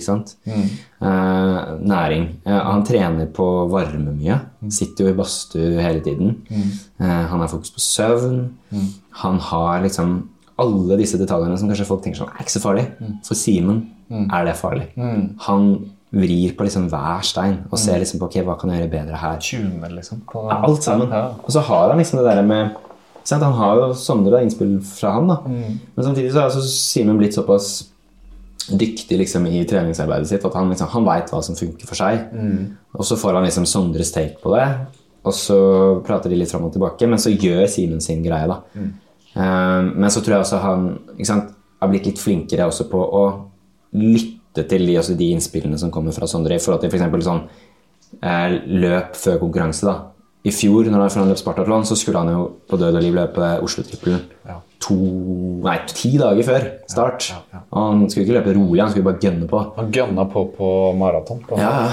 Mm. Eh, næring. Eh, han trener på varme mye. Mm. Sitter jo i badstue hele tiden. Eh, han har fokus på søvn. Mm. Han har liksom alle disse detaljene som kanskje folk tenker sånn er ikke så farlig. Mm. For Simen er det farlig. Han vrir på liksom hver stein og Mm. ser liksom på ok, hva kan jeg gjøre bedre her. Tune, liksom? På, Ja, alt sammen. Ja. Og så har han liksom det der med sant? Han har jo Sondre innspill fra han, da. Mm. Men samtidig så har altså Simen blitt såpass dyktig liksom i treningsarbeidet sitt at han, liksom, han veit hva som funker for seg. Mm. Og så får han liksom Sondres take på det, og så prater de litt fram og tilbake. Men så gjør Simen sin greie, da. Mm. Um, men så tror jeg også han sant, har blitt litt flinkere også på å lytte til de, altså de innspillene som kommer fra Sondre, i forhold til f.eks. sånn eh, løp før konkurranse. da. I fjor, når han løp Spartatlon, så skulle han jo på død og liv løpe Oslo-trippelen Ja. nei, ti dager før start. ja, ja. Han skulle ikke løpe rolig, han skulle bare gønne på. Han gønna på på maraton. på- Ja,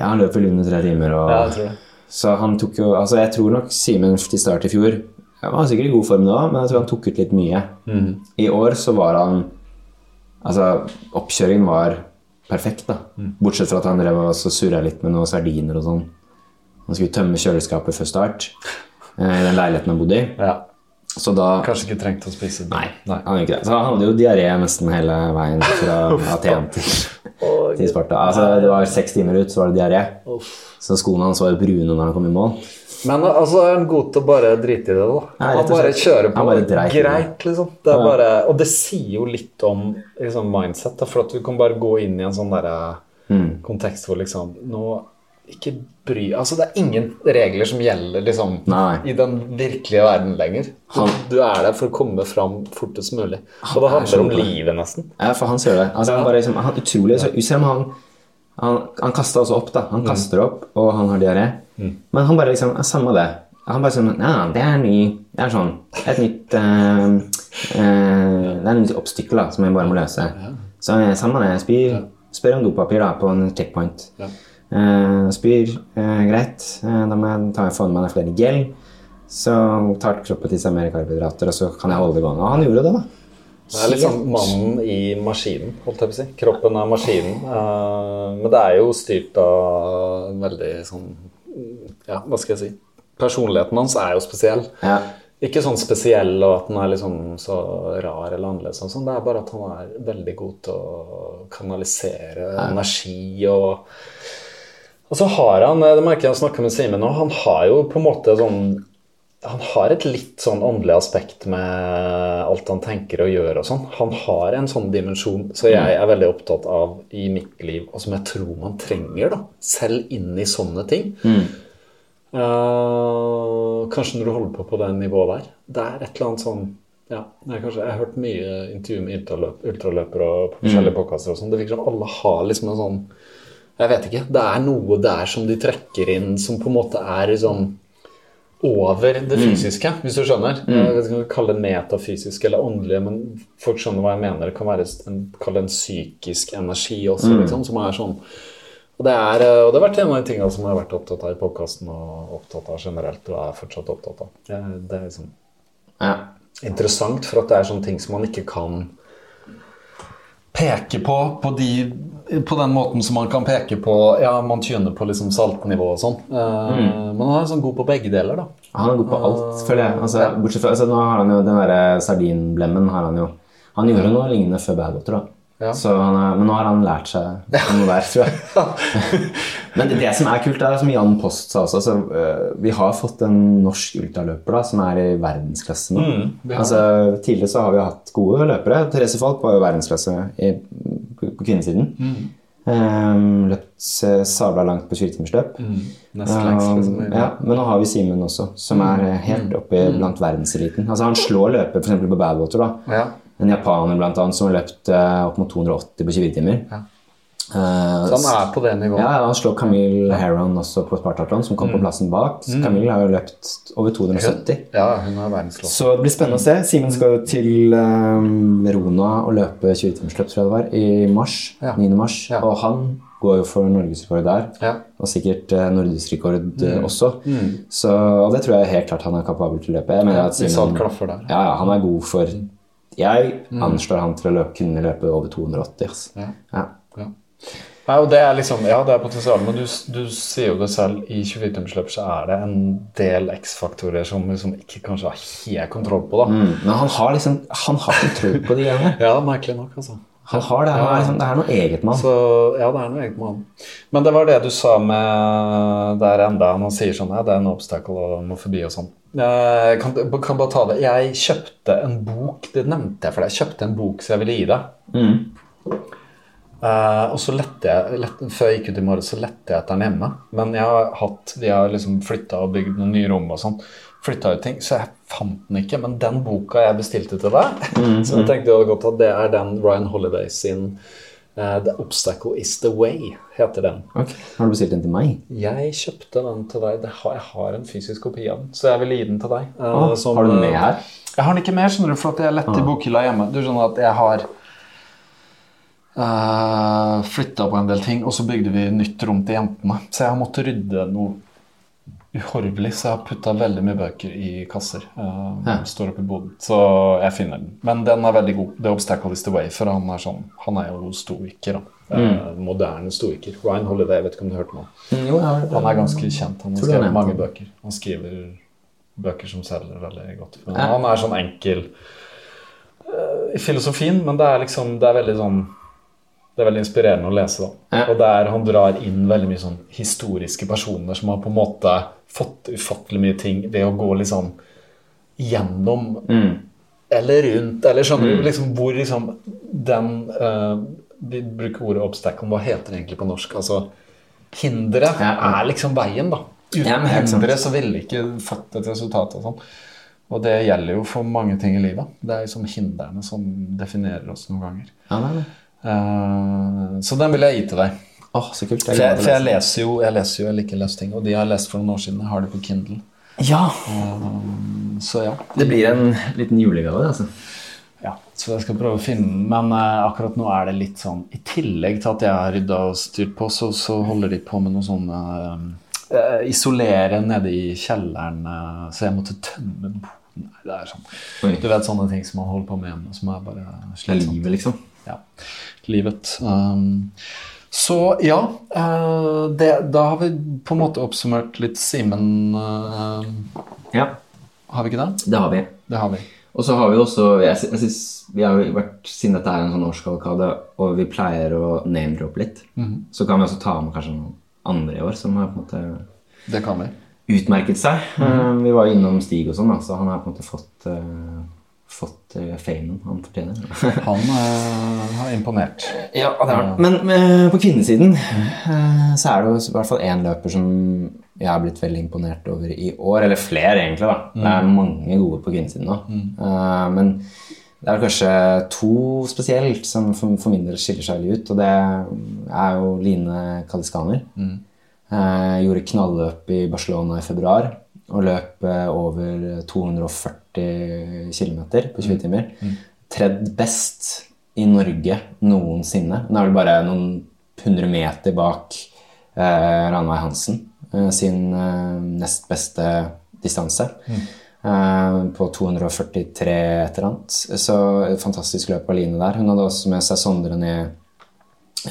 han løp vel under tre timer. Og, jeg tror det. Så han tok jo Altså, jeg tror nok Simen til start i fjor Han var sikkert i god form da, men jeg tror han tok ut litt mye. Mm. I år så var han Altså, oppkjøringen var perfekt, da. Mm. Bortsett fra at han drev og så surra litt med noen sardiner og sånn. Han skulle tømme kjøleskapet før start eh, i den leiligheten han bodde i. Ja. Så da Kanskje ikke trengt å spise. Nei, Nei. han ikke det. Så han hadde jo diaré nesten hele veien fra Aten til, til Sparta. Altså, det var seks timer ut, så var det diaré. Så skoene hans var jo brune når han kom i mål. Men altså, er han god til å bare drite i det, da? Nei, han bare kjører på bare dreit greit, liksom. Det Ja. bare, og det sier jo litt om liksom, mindset, da, for at du kan bare gå inn i en sånn derre Mm. kontekst hvor liksom Nå ikke bry Altså, det er ingen regler som gjelder liksom Nei. i den virkelige verden lenger. Du, du er der for å komme fram fortest mulig. Og det er handler om livet, nesten. Ja, for han ser det. Altså, han bare liksom, han utrolig så, Selv om han Han, han kasta også opp, da. Han kaster opp, og han har diaré. Men han bare liksom Samme det. Han bare sånn Ja, det er ny Det er sånn Et nytt uh, uh, Det er en nytt oppstykke da, som jeg bare må løse. Så eh, samme det. Spyr, spør om dopapir da, på en checkpoint. Ja. Uh, spyr. Greit. Da må jeg ta, få i meg flere gel. Så tar kroppen til seg mer karbohydrater, og så kan jeg holde det gående. Og han gjorde det, da. Det er sånn mannen i maskinen, holdt jeg på å si. Kroppen er maskinen. eh, men det er jo styrt av en veldig sånn Ja, hva skal jeg si? Personligheten hans er jo spesiell. Ja. Ikke sånn spesiell og at den er liksom så rar eller annerledes. sånn. Det er bare at han er veldig god til å kanalisere energi og Og så har han, det merker jeg når jeg snakker med Simen nå, han har jo på en måte sånn han har et litt sånn åndelig aspekt med alt han tenker og gjør og sånn. Han har en sånn dimensjon som jeg er veldig opptatt av i mitt liv, og som jeg tror man trenger, da. Selv inn i sånne ting. Eh, kanskje når du holder på på det nivået der. Det er et eller annet sånn ja, jeg, kanskje, Jeg har hørt mye intervju med ultraløp, ultraløpere og på forskjellige podkaster og sånn. Det virker som alle har liksom en sånn Jeg vet ikke. Det er noe der som de trekker inn som på en måte er sånn over det fysiske, hvis du skjønner. Jeg kan kalle det metafysisk eller åndelige, men folk skjønner hva jeg mener. Det kan være en, en psykisk energi også, liksom, som er sånn og det, er, eh, og det har vært en av de tingene som jeg har vært opptatt av i podkasten, og opptatt av generelt, og er fortsatt opptatt av. Det, det er liksom ja. interessant, for at det er sånne ting som man ikke kan peke på på, de, på den måten som man kan peke på Ja, man tyner på liksom saltnivå og sånn. Mm. Men han er sånn god på begge deler, da. Han er god på alt, føler jeg. Altså, bortsett fra, altså, nå har han jo den derre sardinblemmen har han jo Han gjorde noe lignende før Badwater, da. Ja. Så han er, men nå har han lært seg noe der, tror jeg. men det, det som er kult, er som Jan Post sa også, så, øh, vi har fått en norsk ultraløper da, som er i verdensklasse nå. Mm, altså, tidligere så har vi hatt gode løpere. Therese Falk var jo verdensklasse i, på, på kvinnesiden. Um, løpt eh, sabla langt på 24-timersløp. Nest lengst, liksom. Um, ja, men nå har vi Simen også, som er eh, helt oppe blant verdenseliten. Altså, han slår løper f.eks. på Badwater. da. Ja. En japaner blant annet, som har løpt eh, opp mot 280 på 24 timer. Ja. Eh, Så han er på det nivået. ja, han slår Camille Heron også på Spartatlon, som kom på plassen bak. Så Camille har jo løpt over 270. Ja, hun er verdensklasse. Så det blir spennende å se. Simen skal jo til um, Rona og løpe 20-timersløp, tror jeg det var, i mars. Ja. 9. mars. Ja. Og han går jo for norgesrekord der. Ja. Og sikkert nordisk rekord mm. også. Så, og det tror jeg helt klart han er kapabel til å løpe. Jeg mener at Simen ja, ja, han er god for Jeg anslår han til å løpe, kunne løpe over 280. Altså. Ja. Ja. Ja. Nei, og det er liksom, ja, det er potensial, men du, du sier jo det selv. I 24-timersløp så er det en del X-faktorer som liksom ikke kanskje har helt kontroll på. da. Mm, men han har liksom Han har kontroll på de greiene. Ja, merkelig nok, altså. Han har det. Han er liksom, det er noe eget med han. Ja, det er noe eget med han. Men det var det du sa med der enda han sier sånn ja, det er en obstacle og må forbi og sånn. Jeg kan, kan bare ta det. Jeg kjøpte en bok, det nevnte jeg for deg. Jeg kjøpte en bok som jeg ville gi deg. Mm. Uh, og så lette jeg, lette, Før jeg gikk ut i morgen, så lette jeg etter den hjemme. Men jeg har hatt, de har liksom flytta og bygd noen nye rom og sånn. Flytta ut ting, Så jeg fant den ikke. Men den boka jeg bestilte til deg, så jeg tenkte jeg hadde godt at det er den Ryan Holiday sin eh, The Obstacle Is The Way, heter den. Okay. Har du bestilt den til meg? Jeg kjøpte den til deg. Har, jeg har en fysisk kopi av den, så jeg vil gi den til deg. eh, Å, som, har du den med eh, her? Jeg har den ikke med, skjønner du, for at jeg ah. i bokhylla hjemme. Du skjønner at jeg har uh, flytta på en del ting, og så bygde vi nytt rom til jentene. Så jeg har måttet rydde noe uhorvelig, så jeg har putta veldig mye bøker i kasser. Uh, Ja. Står oppe i boden. Så jeg finner den. Men den er veldig god. The Obstacle Is The Way, for han er sånn Han er jo stoiker, da. Eh, moderne stoiker. Ryan Holiday, jeg vet ikke om du hørte om ham? Mm. Han er ganske kjent. Han har han skrevet mange bøker. Han skriver bøker som selger veldig godt. Men Han er sånn enkel i i filosofien, men det er liksom Det er veldig sånn det er veldig inspirerende å lese. da. Og der han drar inn veldig mye sånn historiske personer som har på en måte fått ufattelig mye ting ved å gå liksom gjennom Mm. eller rundt, eller skjønner du liksom hvor liksom den uh, Vi bruker ordet obstacle, hva heter det egentlig på norsk? Altså hinderet Ja, ja. er liksom veien, da. Uten Ja, hinderet så ville ikke fått et resultat og sånn. Og det gjelder jo for mange ting i livet. Det er liksom hindrene som definerer oss noen ganger. Ja, det er det. Eh, så den vil jeg gi til deg. Åh, så kult. For Jeg jeg, for jeg å lese. leser jo jeg leser jo, jeg liker å lese ting, og de har jeg lest for noen år siden. Jeg har det på Kindle. Ja, Så ja. det blir en liten julegave, altså. Ja, så jeg skal prøve å finne den. Men uh, akkurat nå er det litt sånn I tillegg til at jeg har rydda og styrt på, så, så holder de på med noe sånn Isolere nede i kjelleren, så jeg måtte tømme boden. Nei, Det er sånn Oi. Du vet sånne ting som man holder på med hjemme, som er bare slitsomt. livet, liksom. Ja. Livet. Um, så ja, uh, det, da har vi på en måte oppsummert litt Simen. Uh, Ja, har vi ikke det? det har vi. Det har vi. Og så har vi også jeg, jeg synes, Vi har jo vært, Siden dette er en sånn årskavalkade, og vi pleier å name-droppe litt, så kan vi også ta med kanskje noen andre i år som har på en måte Det kan vi. utmerket seg. Eh, Vi var jo innom Stig og sånn, så han har på en måte fått, uh, fått eh, famen han fortjener. Han eh, har imponert. ja, det har han. Men eh, på kvinnesiden eh, så er det jo i hvert fall én løper som jeg har blitt veldig imponert over i år. Eller flere, egentlig. da. Det er mange gode på kvinnesiden nå. Eh, men det er kanskje to spesielt som for, for min del skiller seg litt ut. Og det er jo Line Kaliskaner. Eh, gjorde knalløp i Barcelona i februar og løp over 240 km på 20 timer. Tredd best i Norge noensinne. Hun er vel bare noen hundre meter bak eh, Ranveig Hansen eh, sin eh, nest beste distanse. Eh, på 243 et eller annet. Så et fantastisk løp av Line der. Hun hadde også med seg Sondre ned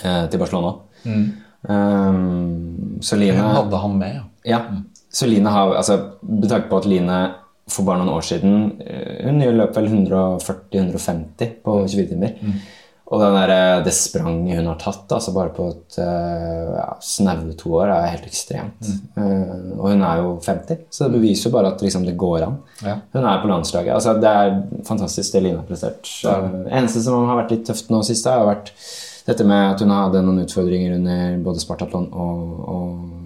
eh, til Barcelona. Um, så Line Hun hadde han med, ja. ja. Så Line har altså, Med tanke på at Line for bare noen år siden eh, Hun løp vel 140-150 på 24 timer. Og den der, eh, det spranget hun har tatt altså bare på et eh, ja, snaue to år, er helt ekstremt. Mm. og hun er jo 50, så det beviser jo bare at liksom, det går an. Ja. Hun er på landslaget. altså Det er fantastisk det Line har prestert. Eh, eneste som har vært litt tøft nå siste, har vært dette med at hun hadde noen utfordringer under både Spartatlon og, og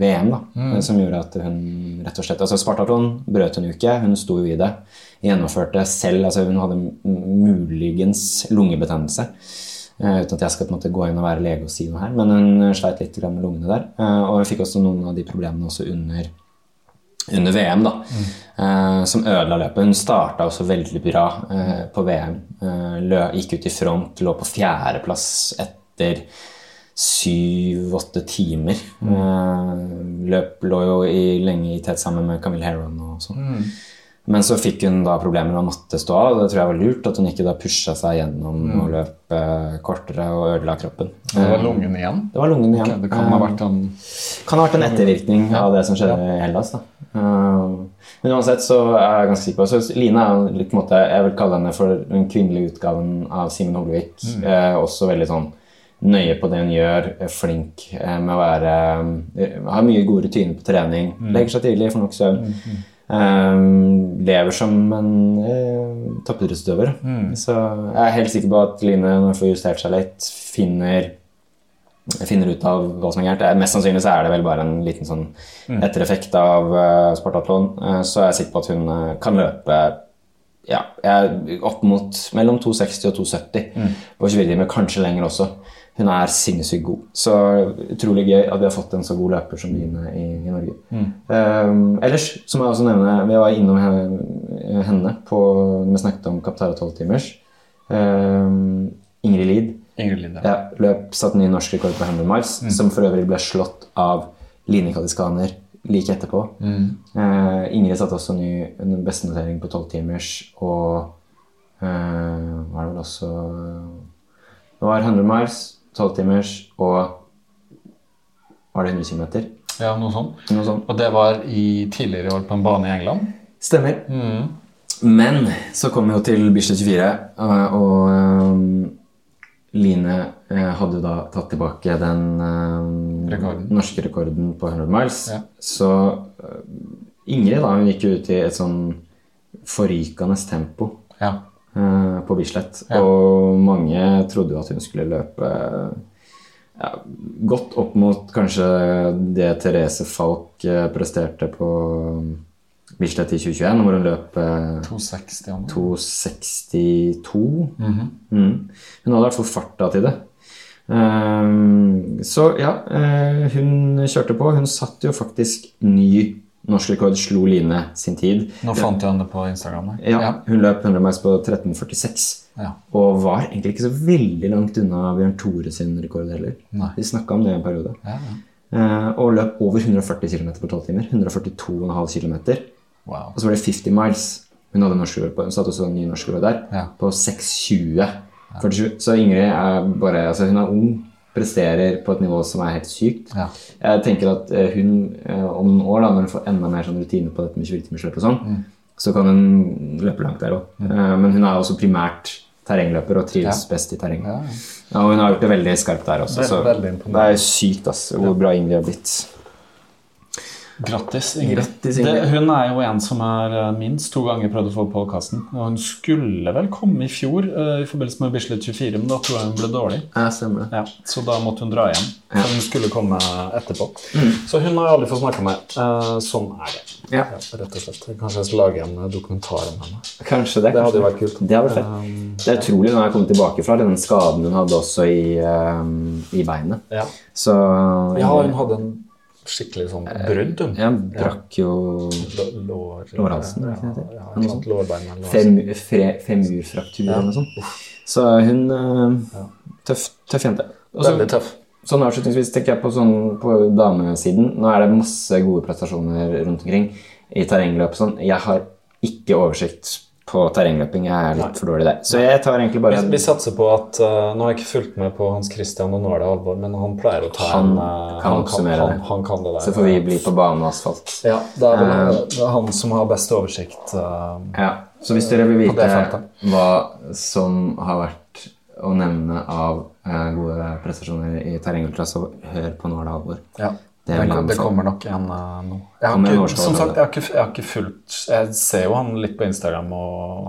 VM, da, Mm. eh, som gjorde at hun rett og slett altså Spartaton brøt hun jo ikke, hun sto jo i det. Gjennomførte selv, altså hun hadde muligens lungebetennelse. Uh, uten at jeg skal på en måte gå inn og være lege og si noe her. Men hun sleit litt med lungene der. Uh, og hun fikk også noen av de problemene også under, under VM, da. Eh, som ødela løpet. Hun starta også veldig bra eh, på VM. Eh, lø, gikk ut i front, lå på fjerdeplass etter syv-åtte timer. Mm. løp lå jo i, lenge i tett sammen med Camille Heron og sånn. Men så fikk hun da problemer og måtte stå av. Det tror jeg var lurt at hun ikke da pusha seg gjennom og løp eh, kortere og ødela kroppen. Det var lungen igjen. Det var lungen igjen. Okay, det kan ha vært en Kan ha vært en ettervirkning av det som skjedde i Hellas. da. Men uansett så er jeg ganske sikker på så Line er litt på en måte, Jeg vil kalle henne for den kvinnelige utgaven av Simen Holvik. Eh, også veldig sånn nøye på det hun gjør, er flink eh, med å være eh, Har mye gode rutiner på trening. Legger seg tidlig, får nok søvn. Eh, lever som en uh, toppidrettsutøver. Så jeg er helt sikker på at Line, når hun får justert seg litt, finner finner ut av hva som er gærent. Eh, Mest sannsynlig så er det vel bare en liten sånn ettereffekt av uh, sportatlon. Uh, så er jeg sikker på at hun uh, kan løpe ja, opp mot mellom 260 og 270 på 24 timer, kanskje lenger også. Hun er sinnssykt god. Så utrolig gøy at vi har fått en så god løper som Line i, i Norge. Um, ellers så må jeg også nevne Vi var innom he- henne på Vi snakket om Kaptara 12-timers. Um, Ingrid Lid. Ingrid Linde. Ja, løp satt ny norsk rekord på 100 miles, som for øvrig ble slått av Line Kadiskaner like etterpå. Eh, Ingrid satte også ny bestenotering på 12 timers, og uh, var det vel også Det var 100 miles, 12 timers og Var det 100 km? Ja, noe sånt. Noe sånt. Og det var i tidligere år på en bane i England. Stemmer. Men så kom vi jo til Bislett 24, og, og eh, Line eh, hadde jo da tatt tilbake den eh, Rekorden. norske rekorden på 100 miles. Ja. Så eh, Ingrid da, hun gikk jo ut i et sånn forrykende tempo Ja. Eh, på Bislett. Ja. Og mange trodde jo at hun skulle løpe ja, godt opp mot kanskje det Therese Falk eh, presterte på Bislett i 2021, hvor hun løp eh, 260 andre. 262. Mhm. mm. Hun hadde i hvert fall farta til det. Um, så ja, eh, hun kjørte på. Hun satt jo faktisk ny norsk rekord, slo Line sin tid. Nå fant jeg henne på Instagram. der. Ja, Hun løp 100 miles på 13,46. Ja. Og var egentlig ikke så veldig langt unna Bjørn Tore sin rekord heller. Nei. Vi snakka om det en periode. Ja, ja. Eh, og løp over 140 km på 12 timer. 142,5 km. Wow. Og så var det 50 miles. Hun hadde norsk rekord på, hun satte også en ny norsk rekord der. På 6,20. 47. Så Ingrid er bare altså Hun er ung, presterer på et nivå som er helt sykt. Ja. Jeg tenker at eh, hun eh, om noen år, da, når hun får enda mer sånn rutine på dette med 24-timersløp og sånn, Mm. så kan hun løpe langt der òg. Men hun er også primært terrengløper og trives Ja. best i terreng. Ja, og hun har gjort det veldig skarpt der også. Så det er sykt ass, hvor bra Ingrid har blitt. Grattis, Ingrid. Grattis, Ingrid. Det, hun er jo en som er eh, minst to ganger prøvd å få podkasten. Og hun skulle vel komme i fjor uh, i forbindelse med Bislett 24, men da tror jeg hun ble dårlig. Ja, stemmer. Ja, Så da måtte hun dra hjem. Ja. hun skulle komme etterpå. Mm. Så hun har jeg aldri fått snakka med. Uh, sånn er det. Ja. rett og slett. Kanskje jeg skal lage en dokumentar om henne. Kanskje det. Det hadde jo vært kult. Det vært. Um, Det er utrolig når jeg kommer tilbake fra den skaden hun hadde også i, um, i beinet. ja. Så ja, hun hadde en skikkelig sånn brudd. Ja, brakk jo Lår, lår, Lårhalsen, ja, ja, fem, femurfraktur eller noe sånt. Så hun uh, tøff, tøff jente. Også, Veldig tøff. Sånn avslutningsvis tenker jeg på, sånn, på damesiden. Nå er det masse gode prestasjoner rundt omkring i terrengløp. Sånn. Jeg har ikke oversikt på terrengløping. Jeg er litt for dårlig der. Så jeg tar egentlig bare Vi, vi satser på at uh, Nå har jeg ikke fulgt med på Hans Christian, og nå er det alvor, men han pleier å ta Han en uh, kan han, det. han kan det der. Så får vi bli på bane og asfalt. Ja, det er vel uh, det er han som har best oversikt. uh, Ja, Så hvis dere vil vite hva som har vært å nevne av eh, gode prestasjoner i terrengløp, så hør på Nå er det alvor. ja. Det Det, det kommer nok igjen uh, nå. Jeg har, ikke, som sagt, jeg har, ikke, jeg har ikke fulgt Jeg ser jo han litt på Instagram, og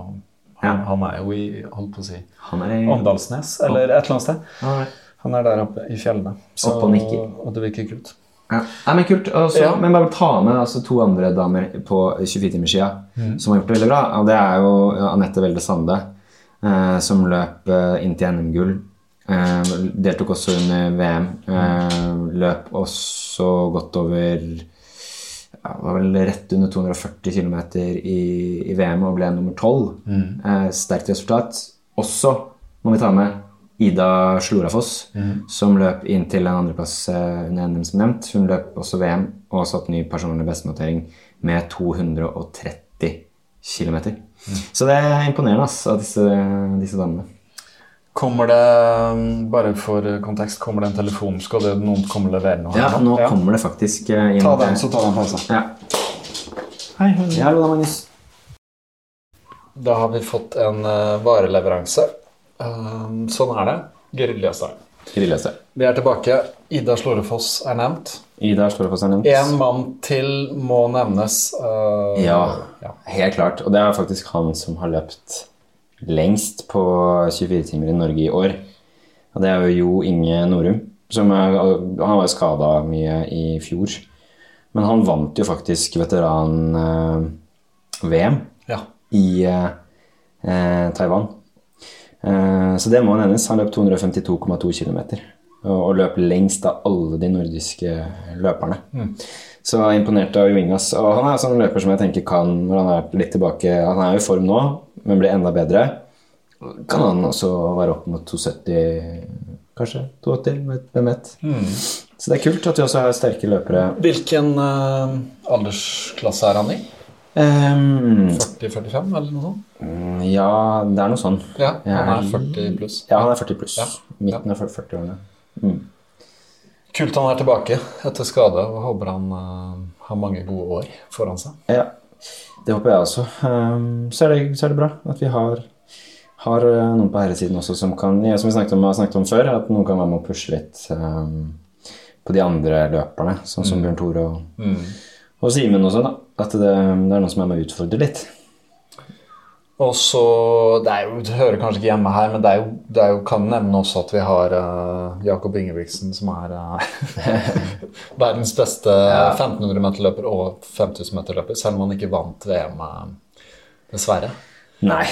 han, Ja. han er jo i holdt på å si, i Åndalsnes, eller et eller annet sted. Han er- Han er der oppe i fjellene. Så, Oppe og nikker. Og det virker kult. Ja. Nei, men kult. Også, Ja. Men bare ta med altså, to andre damer på 24-timerssida Mm. som har gjort det veldig bra. Og det er jo Anette Welde Sande, eh, som løp eh, inn til NM-gull Eh, deltok også under VM. Eh, løp også godt over ja, var vel rett under 240 km i, i VM og ble nummer 12. Eh, sterkt resultat. Også må vi ta med Ida Slorafoss, som løp inn til en andreplass eh, under NM som nevnt. Hun løp også VM og satt ny personlig bestenotering med 230 km. Så det er imponerende ass, av disse, disse damene. Kommer det, bare for kontekst, kommer det en telefon? Skal det noen komme og levere noe? Ja, her nå kommer det faktisk eh, inn Ta den, så tar vi en pause. Ja. Hei, hei. Hallo da, Magnus. Da har vi fått en uh, vareleveranse. Uh, sånn er det. Geriljastang. Vi er tilbake. Ida Slorefoss er nevnt. Ida Slorefoss er nevnt. Én mann til må nevnes. Uh, Ja, ja. helt klart. Og det er faktisk han som har løpt lengst på 24 timer i Norge i år. Og det er jo Jo Inge Norum. Som er, han var jo skada mye i fjor. Men han vant jo faktisk veteran-VM ja. i eh, eh, Taiwan. Eh, så det må nevnes. Han løp 252,2 km. Og, og løp lengst av alle de nordiske løperne. Så imponert av Jo Ingas. Og han er sånn løper som jeg tenker kan, når han er litt tilbake Han er jo i form nå, men blir enda bedre. Kan han også være opp mot 270, kanskje? 280, hvem vet. Så det er kult at vi også har sterke løpere. Hvilken uh, aldersklasse er han i? Um, 40-45, eller noe sånt? mm, ja, det er noe sånn. Ja, han er er- 40 pluss. Ja, han er 40 pluss. Ja. Midten av 40-årene. Kult han er tilbake etter skade, og håper han uh, har mange gode år foran seg. Ja, det håper jeg også. Um, så, er det, så er det bra at vi har, har uh, noen på herresiden også som kan ja, Som vi snakket om, har snakket om før, at noen kan være med å pushe litt um, på de andre løperne, sånn som Bjørn Tore og, og Simen også. da. At det, det er noen som er med å utfordre litt. Og så, Det er jo, det hører kanskje ikke hjemme her, men det er jo, det er jo kan nevne også at vi har uh, Jakob Ingebrigtsen, som er uh, verdens beste 1500-meterløper og 5000-meterløper, selv om han ikke vant VM, eh, dessverre. Nei.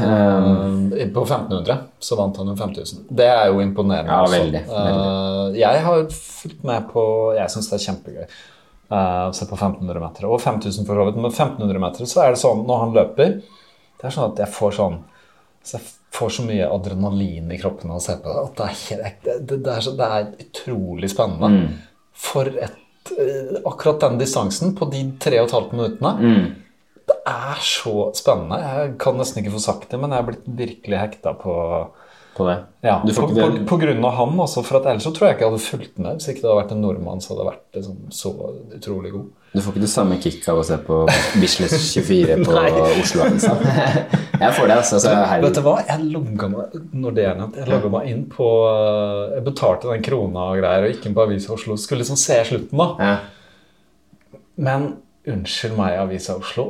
Um, På 1500 så vant han jo 5000. Det er jo imponerende. Ja, veldig, veldig, Uh, jeg har fulgt med på Jeg syns det er kjempegøy å se på 1500 meter. Og 5000 for så vidt. Men 1500 meter så er det sånn når han løper Det er sånn at jeg får sånn så jeg får så mye adrenalin i kroppen av å se på det. At det er, helt, det, det, er, så, det er utrolig spennende. Mm. For et eh, Akkurat den distansen på de tre og et halvt minuttene mm. det er så spennende. Jeg kan nesten ikke få sagt det, men jeg er blitt virkelig hekta på På det. ja, Du får på, på, det- på grunn av han. Også, for at ellers så tror jeg ikke jeg hadde fulgt med. Hvis ikke det hadde vært en nordmann, så hadde vært liksom, så utrolig god. Du får ikke det samme kicket av å se på Bislett 24 på Oslo-avisa. Jeg får det, altså. Så Vet du hva? Jeg logga meg når det er jeg logga meg inn på Jeg betalte den krona og greier og gikk inn på Avisa Oslo. Skulle liksom se slutten, da. Ja. Men unnskyld meg, Avisa Oslo.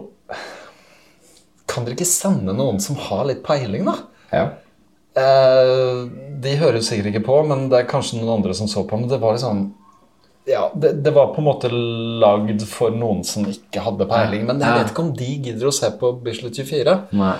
Kan dere ikke sende noen som har litt peiling, da? ja. Eh, de hører sikkert ikke på, men det er kanskje noen andre som så på. Men det var liksom Ja, det, det var på en måte lagd for noen som ikke hadde peiling. Men jeg vet ikke om de gidder å se på Bislett 24. Nei.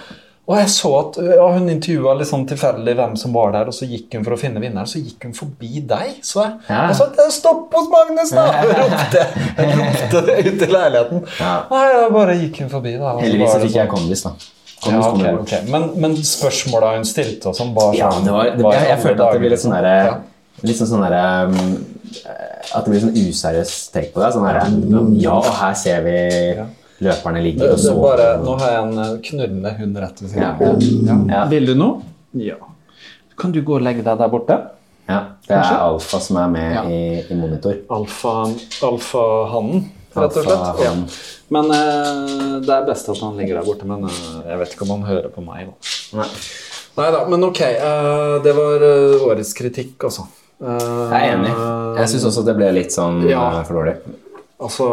Og jeg så at ja, hun intervjua litt sånn tilfeldig hvem som var der, og så gikk hun for å finne vinneren. Så gikk hun forbi deg. Så jeg, Ja. og så, Stopp hos Magnus, da! ropte jeg ropte det ut i leiligheten. Ja. Nei, da bare gikk hun forbi, da. Heldigvis så fikk jeg sånn- kondis, da. ja, Kondis ok, kommer bort. Men, men spørsmåla hun stilte og sånn, var Ja, sånn det var, det, var i jeg, jeg følte at det ble litt sånn derre Ja. Litt sånn sånn derre um, At det blir sånn useriøs take på det. Sånn her, Ja, og her ser vi løperne ligge og det sove. nå har jeg en eh, knurrende hund rett ved siden av. Ja. Vil du noe? Ja. Kan du gå og legge deg der borte? ja, det er alfa som er med Ja. i, i monitor. Alfa- Alfahannen, rett og slett. Ja. Men eh, det er best at han ligger der borte. Men eh, jeg vet ikke om han hører på meg. da. Nei. Nei da, men ok. eh, det var eh, årets kritikk, altså. Eh, Jeg er enig. Jeg syns også det ble litt sånn Ja. eh, for dårlig. Altså,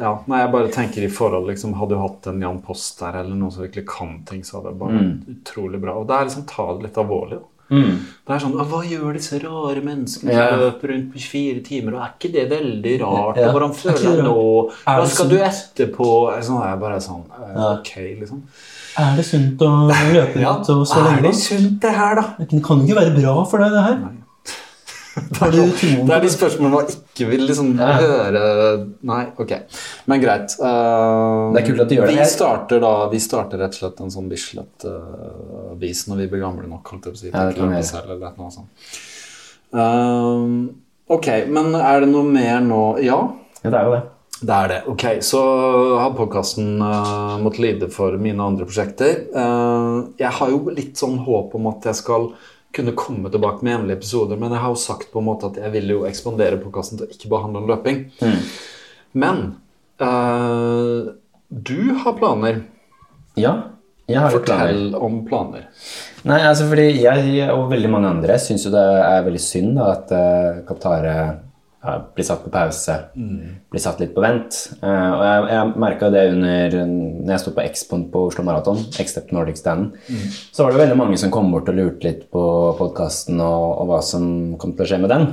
ja, nei, jeg bare tenker i forhold liksom, Hadde du hatt en Jan Post der, eller noen som virkelig kan ting, så hadde det bare Mm. utrolig bra. Og det er liksom ta det litt alvorlig. da. Det er sånn «Ah, Hva gjør disse rare menneskene som Ja. løper rundt på 24 timer? Og er ikke det veldig rart? Ja. Og hvordan Er føler du nå? Hva skal sunt? du etterpå? Sånn er jeg bare sånn eh, Ok, liksom. Er det sunt å løpe Ja, og så lenge? er det sunt, det her, da? Det kan jo ikke være bra for deg, det her. Troen Det er de spørsmålene man ikke vil liksom høre Nei, ok. Men greit. Uh, Det er kult at de gjør. Vi det. starter da Vi starter rett og slett en sånn Bislett-vis når vi blir gamle nok. holdt jeg på å si, Ja, det kan vi gjøre. eller noe sånt. Uh, ok, men er det noe mer nå? Ja. Ja, det er jo det. Det er det. Ok, Så har podkasten uh, måttet lide for mine andre prosjekter. Eh, jeg har jo litt sånn håp om at jeg skal kunne komme tilbake med jevnlige episoder, men jeg har jo sagt på en måte at jeg vil jo ekspandere podkasten til å ikke behandle handle om løping. Men eh, du har planer. Ja, jeg har Fortell planer. Om planer. Nei, altså fordi jeg og veldig mange andre syns jo det er veldig synd da, at uh, Kaptare blir satt på pause, blir satt litt på vent. Uh, og jeg, jeg merka det under når jeg sto på Expon på Oslo Maraton, Except Nordic Stand, så var det veldig mange som kom bort og lurte litt på podkasten og, og hva som kom til å skje med den.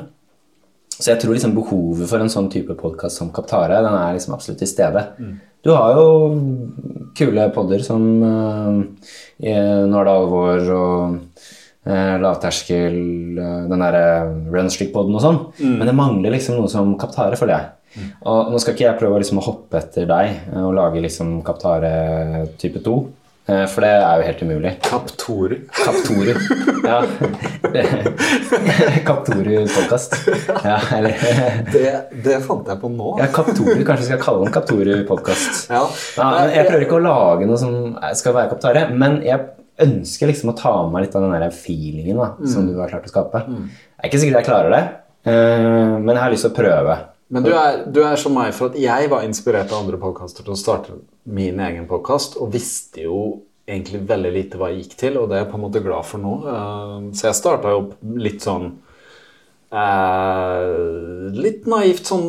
Så jeg tror liksom behovet for en sånn type podkast som Kaptare, den er liksom absolutt til stede. Du har jo kule podder som uh, Nå er det alvor og lavterskel, uh, den derre runstreak-poden og sånn. Men det mangler liksom noe som Kaptare, føler jeg. Og nå skal ikke jeg prøve liksom å hoppe etter deg eh, og lage liksom Kaptare type 2. eh, For det er jo helt umulig. Kaptoru. Kaptoru. Ja. Kaptoru-podkast. Ja, Det, det fant jeg på nå. ja, Kaptoru. Kanskje vi skal kalle den Kaptoru-podkast. Ja. Ja, jeg prøver ikke å lage noe som skal være Kaptare, men jeg ønsker liksom å ta med meg litt av den der feelingen da, som du har klart å skape. Jeg er ikke sikkert jeg klarer det, uh, men jeg har lyst til å prøve. Men du er, du er som meg, for at jeg var inspirert av andre podkaster til å starte min egen podkast, og visste jo egentlig veldig lite hva jeg gikk til, og det er jeg på en måte glad for nå. Uh, Så jeg starta jo litt sånn uh, Litt naivt, sånn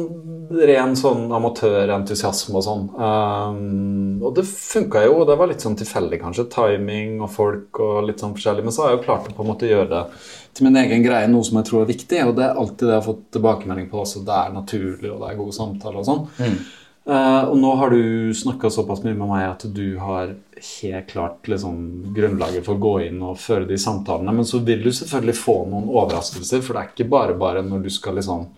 ren sånn amatørentusiasme og sånn. Um, og det funka jo, og det var litt sånn tilfeldig, kanskje. Timing og folk og litt sånn forskjellig. Men så har jeg jo klart å på en måte gjøre det til min egen greie, noe som jeg tror er viktig. Og det er alltid det jeg har fått tilbakemelding på også. Det er naturlig, og det er gode samtaler og sånn. Eh, og nå har du snakka såpass mye med meg at du har helt klart liksom, grunnlaget for å gå inn og føre de samtalene. Men så vil du selvfølgelig få noen overraskelser, for det er ikke bare bare når du skal liksom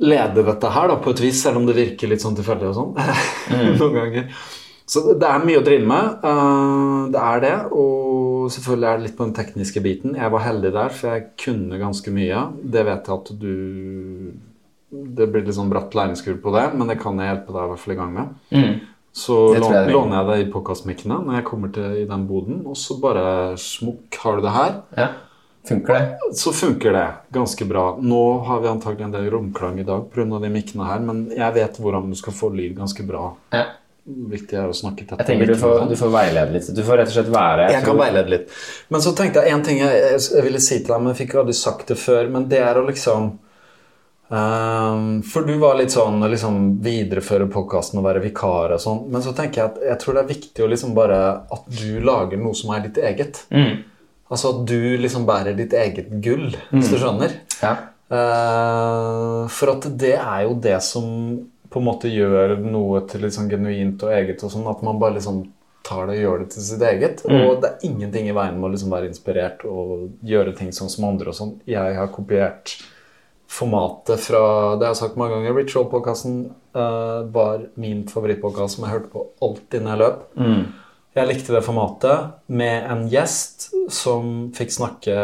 lede dette her da, på et vis, selv om det virker litt sånn tilfeldig og sånn. Noen ganger. Så det er mye å drive med. Uh, det er det. Og selvfølgelig er det litt på den tekniske biten. Jeg var heldig der, for jeg kunne ganske mye. Det vet jeg at du Det blir litt sånn bratt læringskurv på det, men det kan jeg hjelpe deg i hvert fall i gang med. Så Det jeg er. låner jeg det i påkastmikkene når jeg kommer til i den boden, og så bare smukk, har du det her. Ja, Funker det? Så funker det ganske bra. Nå har vi antagelig en del romklang i dag pga. de mikkene her, men jeg vet hvordan du skal få lyd ganske bra. Ja. Viktig er å snakke tett. Jeg tenker du får, du får veilede litt. Du får rett og slett være Jeg kan veilede litt. Men så tenkte jeg en ting jeg, jeg, jeg ville si til deg, men jeg fikk aldri sagt det før. Men det er å liksom um, For du var litt sånn liksom videreføre podkasten og være vikar og sånn. Men så tenker jeg at jeg tror det er viktig å liksom bare at du lager noe som er ditt eget. Mm. Altså at du liksom bærer ditt eget gull, hvis du skjønner. Ja. Uh, for at det er jo det som på en måte gjør noe til litt sånn genuint og eget. og sånn, At man bare liksom tar det og gjør det til sitt eget. Og det er ingenting i veien med å liksom være inspirert og gjøre ting sånn som andre. og sånn. Jeg har kopiert formatet fra Det jeg har sagt mange ganger. Ritual-podkasten var min favorittpodkast som jeg hørte på alltid når jeg løp. Jeg likte det formatet med en gjest som fikk snakke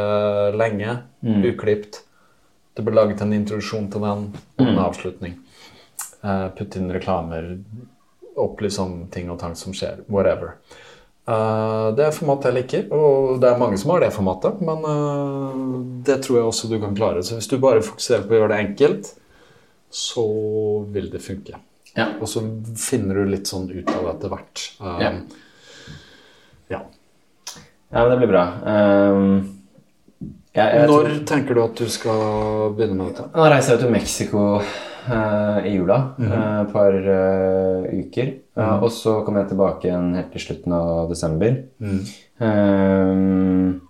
lenge, uklipt. Det ble laget en introduksjon til den og en avslutning. Uh, Putte inn reklamer, opplyse om ting og tang som skjer. Whatever. Uh, det er formatet jeg liker, og det er mange som har det formatet. Men uh, det tror jeg også du kan klare. Så hvis du bare fokuserer på å gjøre det enkelt, så vil det funke. Ja. Og så finner du litt sånn ut av det etter hvert. Uh, Ja. Ja. ja, men det blir bra. Um, jeg, jeg Når tror, tenker du at du skal begynne med dette? nå reiser jeg til Mexico uh, i jula. Et mm -hmm. uh, par uh, uker. Eh, og så kommer jeg tilbake igjen helt til slutten av desember. Mm. Um,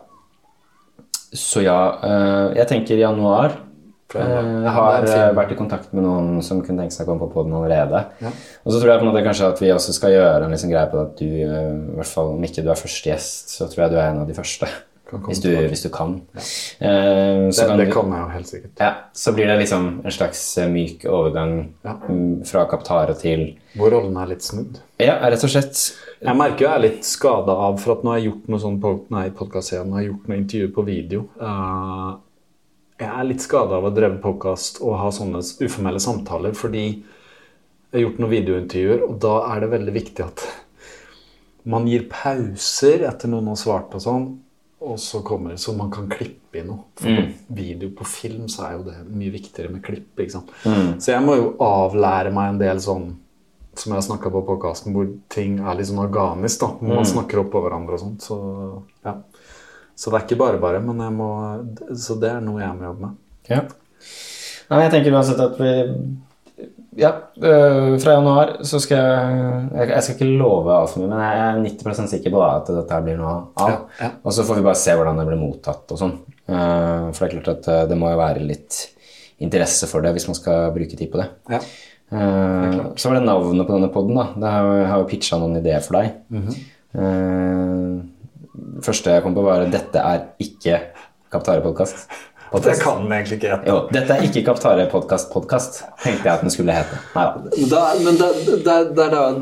Så ja, eh, jeg tenker januar. Januar. Eh, Jeg har eh, vært i kontakt med noen som kunne tenke seg å komme på poden allerede. Ja. Og så tror jeg på en måte kanskje at vi også skal gjøre en liksom greie på at du, eh, i hvert fall om ikke du er første gjest, så tror jeg du er en av de første. Hvis du, hvis du kan. Eh, så Det, kan det jeg jo helt sikkert. Ja, så blir det liksom en slags myk overgang Ja. fra Kaptare til Hvor rollen er litt snudd. Ja, rett og slett. Jeg merker jo jeg er litt skada av for at nå har jeg gjort noe sånn på nei, podcast igjen, har jeg gjort noe intervju på video. Eh, jeg er litt skada av å dreve podkast og ha sånne uformelle samtaler, fordi jeg har gjort noen videointervjuer, og da er det veldig viktig at man gir pauser etter noen har svart og sånn, og så kommer det så man kan klippe i noe. For mm. video på film så er jo det mye viktigere med klipp. ikke sant? Så jeg må jo avlære meg en del sånn som jeg har snakka på podkasten, hvor ting er litt sånn organisk. da, Man Man snakker oppå hverandre og sånt. Så ja. Så det er ikke bare bare, men jeg må, så det er noe jeg må jobbe med. Ja. Nei, jeg tenker uansett at vi Ja, øh, fra januar så skal jeg Jeg skal ikke love altfor mye, men jeg er 90% sikker på da, at dette blir noe av. Ja, ja. Og så får vi bare se hvordan det blir mottatt og sånn. Uh, For det er klart at eh, det må jo være litt interesse for det hvis man skal bruke tid på det. Ja. Eh, så var det navnet på denne poden. da. Det har Jeg har jo pitcha noen ideer for deg. Eh, Det første jeg kom på, var at 'Dette er ikke Kaptare-podkast'. Det kan den egentlig ikke hete. Jo, 'Dette er ikke Kaptare-podkast-podkast', tenkte jeg at den skulle hete. Da, men det er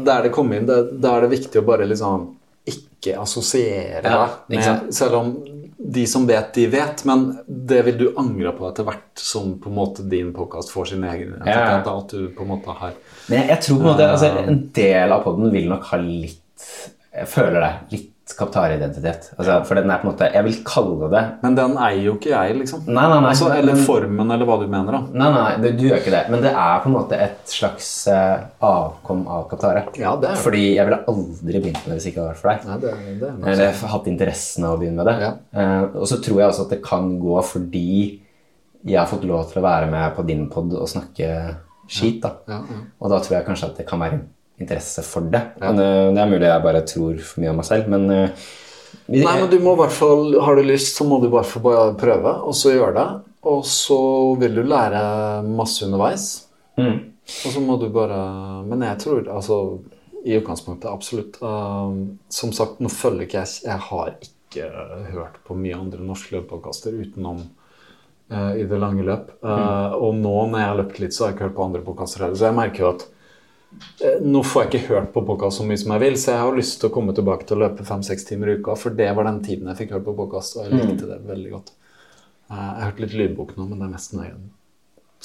der, det kom inn, da er det viktig å bare liksom ikke assosiere Ja, deg med Selv om de som vet, de vet, men det vil du angre på etter hvert som på en måte din podkast får sin egen. Ja. da, At du på en måte har Men jeg, jeg tror på en måte altså, En del av poden vil nok ha litt Jeg føler det. Litt Kaptare-identitet. Altså, for den er på en måte Jeg vil kalle det Men den eier jo ikke jeg, liksom. Nei, nei, nei. Altså, eller formen, eller hva du mener, da. Nei, nei, du, du gjør ikke det. Men det er på en måte et slags uh, avkom av Kaptare. Ja, det er. Fordi jeg ville aldri begynt med det hvis ikke det vært for deg. Nei, det, det er Eller hatt interessen av å begynne med det. Ja. Uh, og så tror jeg også at det kan gå fordi jeg har fått lov til å være med på din pod og snakke skit. da. Ja, ja. Og da tror jeg kanskje at det kan være interesse for det. Men, eh, det er mulig jeg bare tror for mye om meg selv, men eh, Nei, men du må i hvert fall, Har du lyst, så må du i hvert fall bare prøve, og så gjøre det. Og så vil du lære masse underveis. Mm. Og så må du bare Men jeg tror altså I utgangspunktet absolutt. Uh, som sagt, nå følger ikke jeg Jeg har ikke hørt på mye andre norske løpepodkaster utenom uh, i det lange løp. Eh, Og nå når jeg har løpt litt, så har jeg ikke hørt på andre podkaster heller. Så jeg merker jo at nå får jeg ikke hørt på podkast så mye som jeg vil, så jeg har lyst til å komme tilbake til å løpe fem-seks timer i uka, for det var den tiden jeg fikk hørt på podkast, og jeg likte det veldig godt. Eh, Jeg har hørt litt lydbok nå, men det er mest når jeg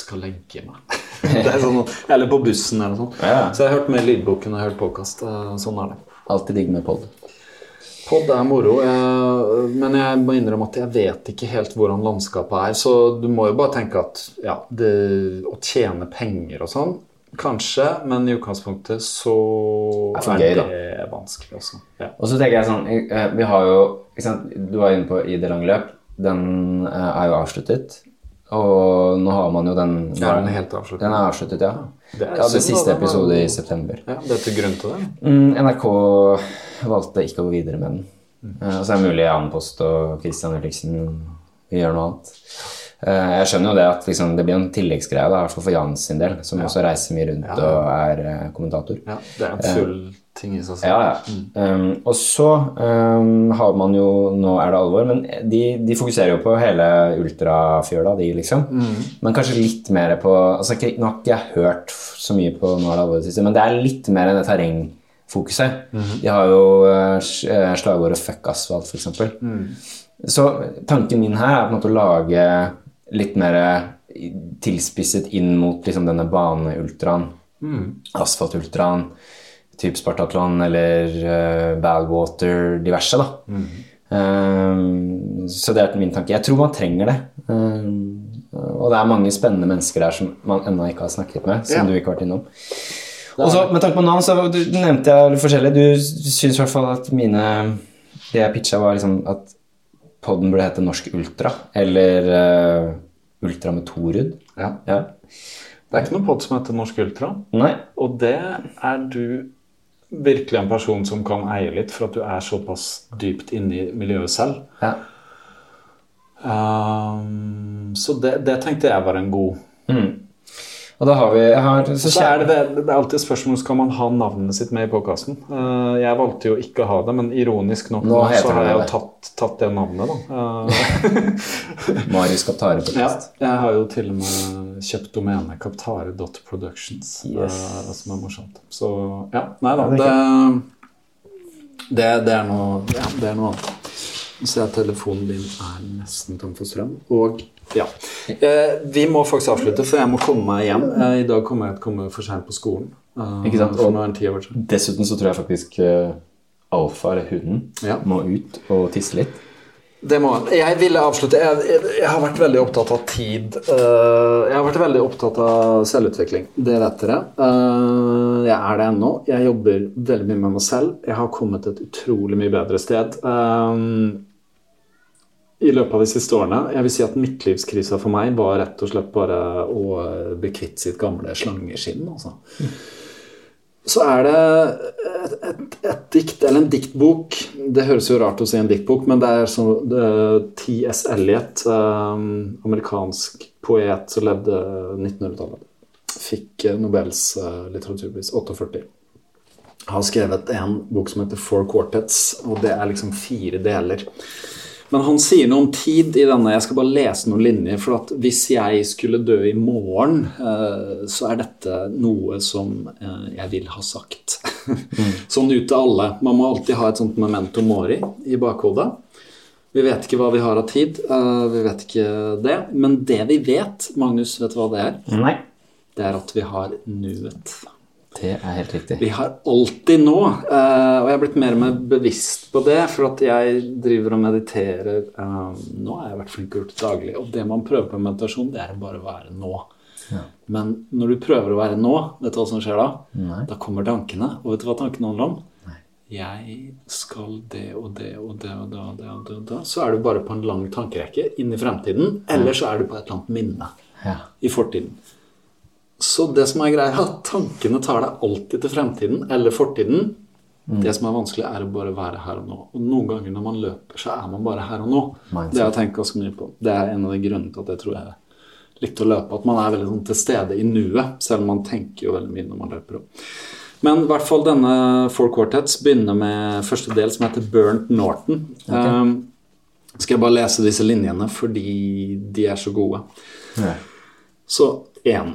skal legge meg. sånn, eller på bussen eller noe sånt. Ja. Så jeg har hørt mer lydbok enn jeg har hørt podkast. Sånn er det. alltid digg med pod. Pod er moro, eh, men jeg må innrømme at jeg vet ikke helt hvordan landskapet er. Så du må jo bare tenke at ja, det, å tjene penger og sånn, kanskje, men i utgangspunktet så Det er er gøy, det vanskelig også. Ja. Og så tenker jeg sånn eh, Vi har jo Du var inne på i det lange løp. Den eh, er jo avsluttet. Og nå har man jo den Ja, den er helt avsluttet. Den er avsluttet, ja. Det er ja, det siste episode i september. Ja, det er til grunn til det. Mm, NRK valgte ikke å gå videre med den. Mm. Eh, Og så er det mulig Jan Post og Christian Ulriksen vil gjøre noe annet. Eh, Jeg skjønner jo det at liksom, det blir en tilleggsgreie, i hvert fall for Jans sin del, som også reiser mye rundt Ja. og er eh, kommentator. Ja, det er en full ting i seg selv. Ja, ja. Um, og så um, har man jo Nå er det alvor, men de, de fokuserer jo på hele ultrafjøla, de, liksom. Men kanskje litt mer på altså, ikke, Nå har ikke jeg hørt så mye på Nå er det alvor det siste, men det er litt mer enn det terrengfokuset. De har jo uh, eh, slagordet 'fuck asfalt', f.eks. Så tanken min her er på en måte å lage litt mer tilspisset inn mot liksom, denne baneultraen. Asfaltultraen, type Spartatlon eller uh, Valwater, diverse, da. Um, så det er min tanke. Jeg tror man trenger det. Um, og det er mange spennende mennesker der som man ennå ikke har snakket med, som Ja. du ikke har vært innom. Og så Med tanke på navn, så du, nevnte jeg forskjellig. Du syns i hvert fall at mine Det jeg pitcha, var liksom at podden burde hete Norsk Ultra. Eller uh, Ultra med Torud. Ja. Ja. Det er ikke noen pod som heter Norsk Ultra. Nei. Og det er du virkelig en person som kan eie litt, for at du er såpass dypt inne i miljøet selv. Ja. Um, så det, det tenkte jeg var en god Og da har vi har, så Så er det, det, er alltid et spørsmål skal man ha navnet sitt med i podkasten. jeg valgte jo ikke å ha det, men ironisk nok Nå nå så har jeg jo tatt, tatt det navnet, da. Uh, Marius Kaptare på ja, jeg har jo til og med kjøpt domenet kaptare.productions, Yes. uh, som er morsomt. Så ja, nei da. Det Det, det, det, er noe, ja, det er noe annet. Ser at telefonen din er nesten tom for strøm. Og ja. Eh, vi må faktisk avslutte, for jeg må komme meg hjem. Eh, I dag kommer jeg til å komme for seint på skolen. Eh, Ikke sant? Og-. Dessuten så tror jeg faktisk uh, Alfa, eller hunden, Ja. må ut og tisse litt. Det må jeg. Jeg ville avslutte. Jeg, jeg, jeg har vært veldig opptatt av tid. Uh, jeg har vært veldig opptatt av selvutvikling. Det vet dere. Uh, jeg er det ennå. Jeg jobber veldig mye med meg selv. Jeg har kommet et utrolig mye bedre sted. eh, I løpet av de siste årene. Jeg vil si at midtlivskrisa for meg var rett og slett bare å bli kvitt sitt gamle slangeskinn. Altså. Så er det et, et, et dikt, eller en diktbok Det høres jo rart å si en diktbok, men det er sånn T.S. Eliot, um, amerikansk poet som levde 1900-tallet, fikk eh, Nobels eh, litteraturpris 48. Har skrevet en bok som heter Four Quartets, og det er liksom fire deler. Men han sier noe om tid i denne. Jeg skal bare lese noen linjer. For at hvis jeg skulle dø i morgen, eh, så er dette noe som eh, jeg vil ha sagt. sånn ut til alle. Man må alltid ha et sånt memento mori i bakhodet. Vi vet ikke hva vi har av tid. eh, vi vet ikke det. Men det vi vet, Magnus, vet du hva det er? Nei. Det er at vi har nuet. Det er helt riktig. Vi har alltid nå, eh, og jeg er blitt mer og mer bevisst på det, for at jeg driver og mediterer. eh, nå har jeg vært flink å gjøre daglig, og det man prøver på meditasjon, det er bare å være nå. Men når du prøver å være nå, vet du hva som skjer da? Nei. Da kommer tankene, og vet du hva tankene handler om? Jeg skal det og det og det og det og det og det. Og det. Så er du bare på en lang tankerekke inn i fremtiden, eller så er du på et eller annet minne Ja. i fortiden. Så det som er greia, tankene tar deg alltid til fremtiden eller fortiden. Det som er vanskelig, er å bare være her og nå. Og noen ganger når man løper, så er man bare her og nå. Mindset. Det har jeg tenkt ganske mye på. Det er en av de grunnene til at jeg tror jeg likte å løpe. At man er veldig sånn til stede i nuet, selv om man tenker jo veldig mye når man løper. også. Men i hvert fall denne Four Quartets begynner med første del, som heter Burnt Norton. Um, skal jeg bare lese disse linjene fordi de er så gode. Ja. Så én.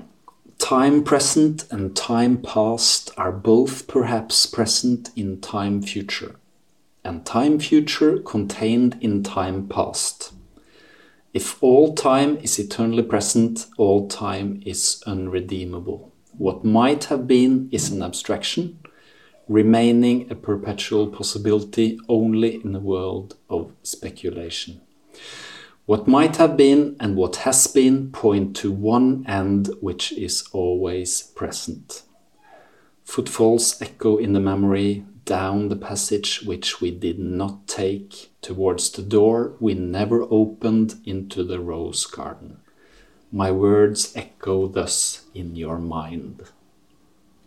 Time present and time past are both perhaps present in time future, and time future contained in time past. If all time is eternally present, all time is unredeemable. What might have been is an abstraction, remaining a perpetual possibility only in a world of speculation. What might have been and what has been point to one end which is always present. Footfalls echo in the memory down the passage which we did not take, towards the door we never opened into the rose garden. My words echo thus in your mind.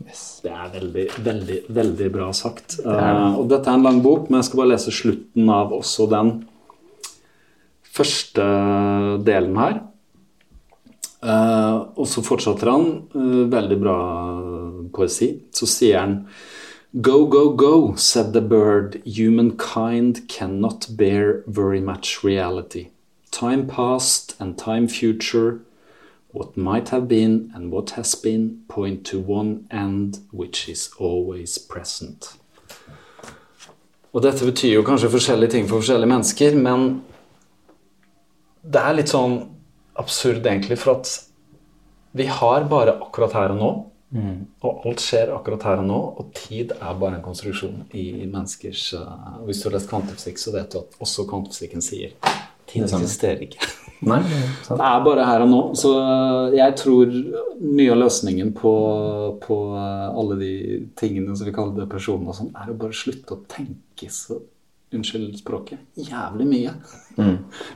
Yes. Det er veldig, veldig, veldig bra sagt. Eh, og dette er en lang bok, men jeg skal bare lese slutten av også den første delen her. Eh, og så fortsetter han, eh, veldig bra poesi. Så sier han Go, go, go, said the bird. Humankind cannot bear very much reality. Time past and time future, what might have been and what has been, point to one end which is always present. Og dette betyr jo kanskje forskjellige ting for forskjellige mennesker, men det er litt sånn absurd egentlig, for at vi har bare akkurat her og nå. Og alt skjer akkurat her og nå, og tid er bare en konstruksjon i menneskers uh, Hvis du har lest kvantefysikk, så vet du at også kvantefysikken sier tid eksisterer ikke. Nei, det er. Det er bare her og nå. Så uh, jeg tror mye av løsningen på, på uh, alle de tingene som vi kaller depresjon og sånn, er å bare slutte å tenke så Unnskyld språket. Jævlig mye.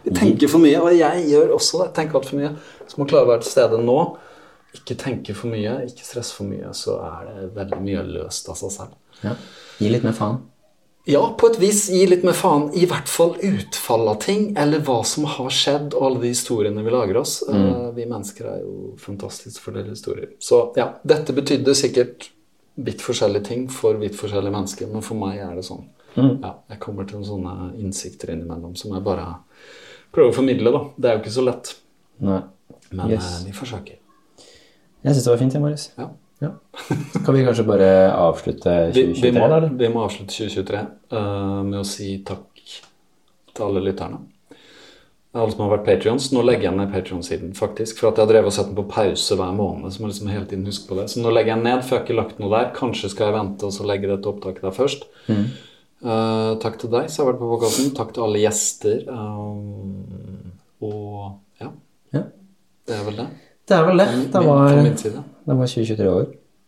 Vi tenker for mye, og jeg gjør også det. Tenker altfor mye. Så må klare å være til stede nå. Ikke tenke for mye, ikke stresse for mye, så er det veldig mye løst av seg selv. Ja. Gi litt mer faen. Ja, på et vis gi litt mer faen. I hvert fall utfall av ting, eller hva som har skjedd, og alle de historiene vi lager oss. Eh, vi mennesker er jo fantastisk fordelte historier. Så ja, dette betydde sikkert vidt forskjellige ting for vidt forskjellige mennesker, men for meg er det sånn. Ja, jeg kommer til noen sånne innsikter innimellom som jeg bare prøver å formidle, da. Det er jo ikke så lett, Nei. men Yes. eh, vi forsøker. Jeg syns det var fint, jeg, Marius. Ja. Ja. Kan vi kanskje bare avslutte Vi, 2023, vi, må, da? vi må avslutte 2023 uh, med å si takk til alle lytterne. Alle som har vært Patrions. Nå legger jeg ned Patrion-siden, faktisk. For at jeg har drevet og satt den på pause hver måned. Så må jeg liksom hele tiden huske på det. Så nå legger jeg ned, for jeg har ikke lagt noe der. Kanskje skal jeg vente og så legge dette opptaket der først. Eh, takk til deg som har vært på podkasten. Takk til alle gjester. Um, og ja, Ja. det er vel det. Det er vel det. Det var, det var 2023 år.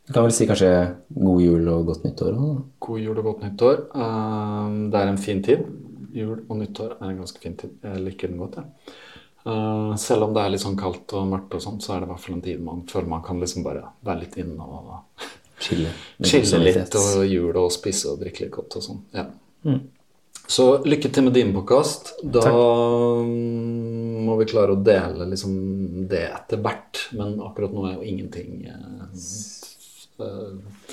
Du kan vel si kanskje god jul og godt nyttår òg? God jul og godt nyttår. Um, det er en fin tid. Jul og nyttår er en ganske fin tid. Jeg liker den godt, jeg. Uh, selv om det er litt sånn kaldt og mørkt, og sånn, så er det i hvert fall en tid man føler man kan liksom bare være litt inne og Chille. chille litt og jule og spise og drikke litt godt og sånn. Ja. Så lykke til med din podkast. Da Takk. må vi klare å dele liksom det etter hvert. Men akkurat nå er jo ingenting eh, eh,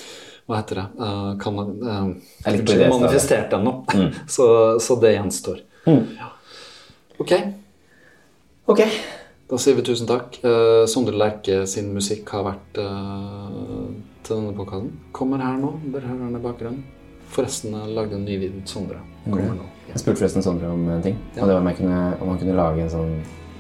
Hva heter det? Eh, kan, eh, er litt på manifestert ennå. så, så det gjenstår. Ja. Ok, Ok. da sier vi tusen takk. Eh, Sondre Lerche sin musikk har vært eh, til denne podkasten. Kommer her nå. Dere hører den i bakgrunnen. Forresten, jeg lagde en ny video til Sondre. Kommer nå. Jeg spurte forresten Sondre om en ting. Og det var om, jeg kunne, om han kunne lage en sånn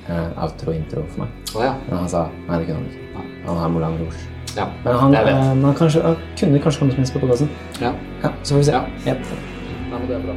uh, outro-intro for meg. Oh, ja. Men han sa nei, det kunne han ikke. Han har Moulin Rouge. ja. Men han, Jeg vet. eh, men han, kanskje, han kunne kanskje komme som gjest på podkasten. Ja. Ja, så får vi se. Ja. Yep. Nei, men det er bra.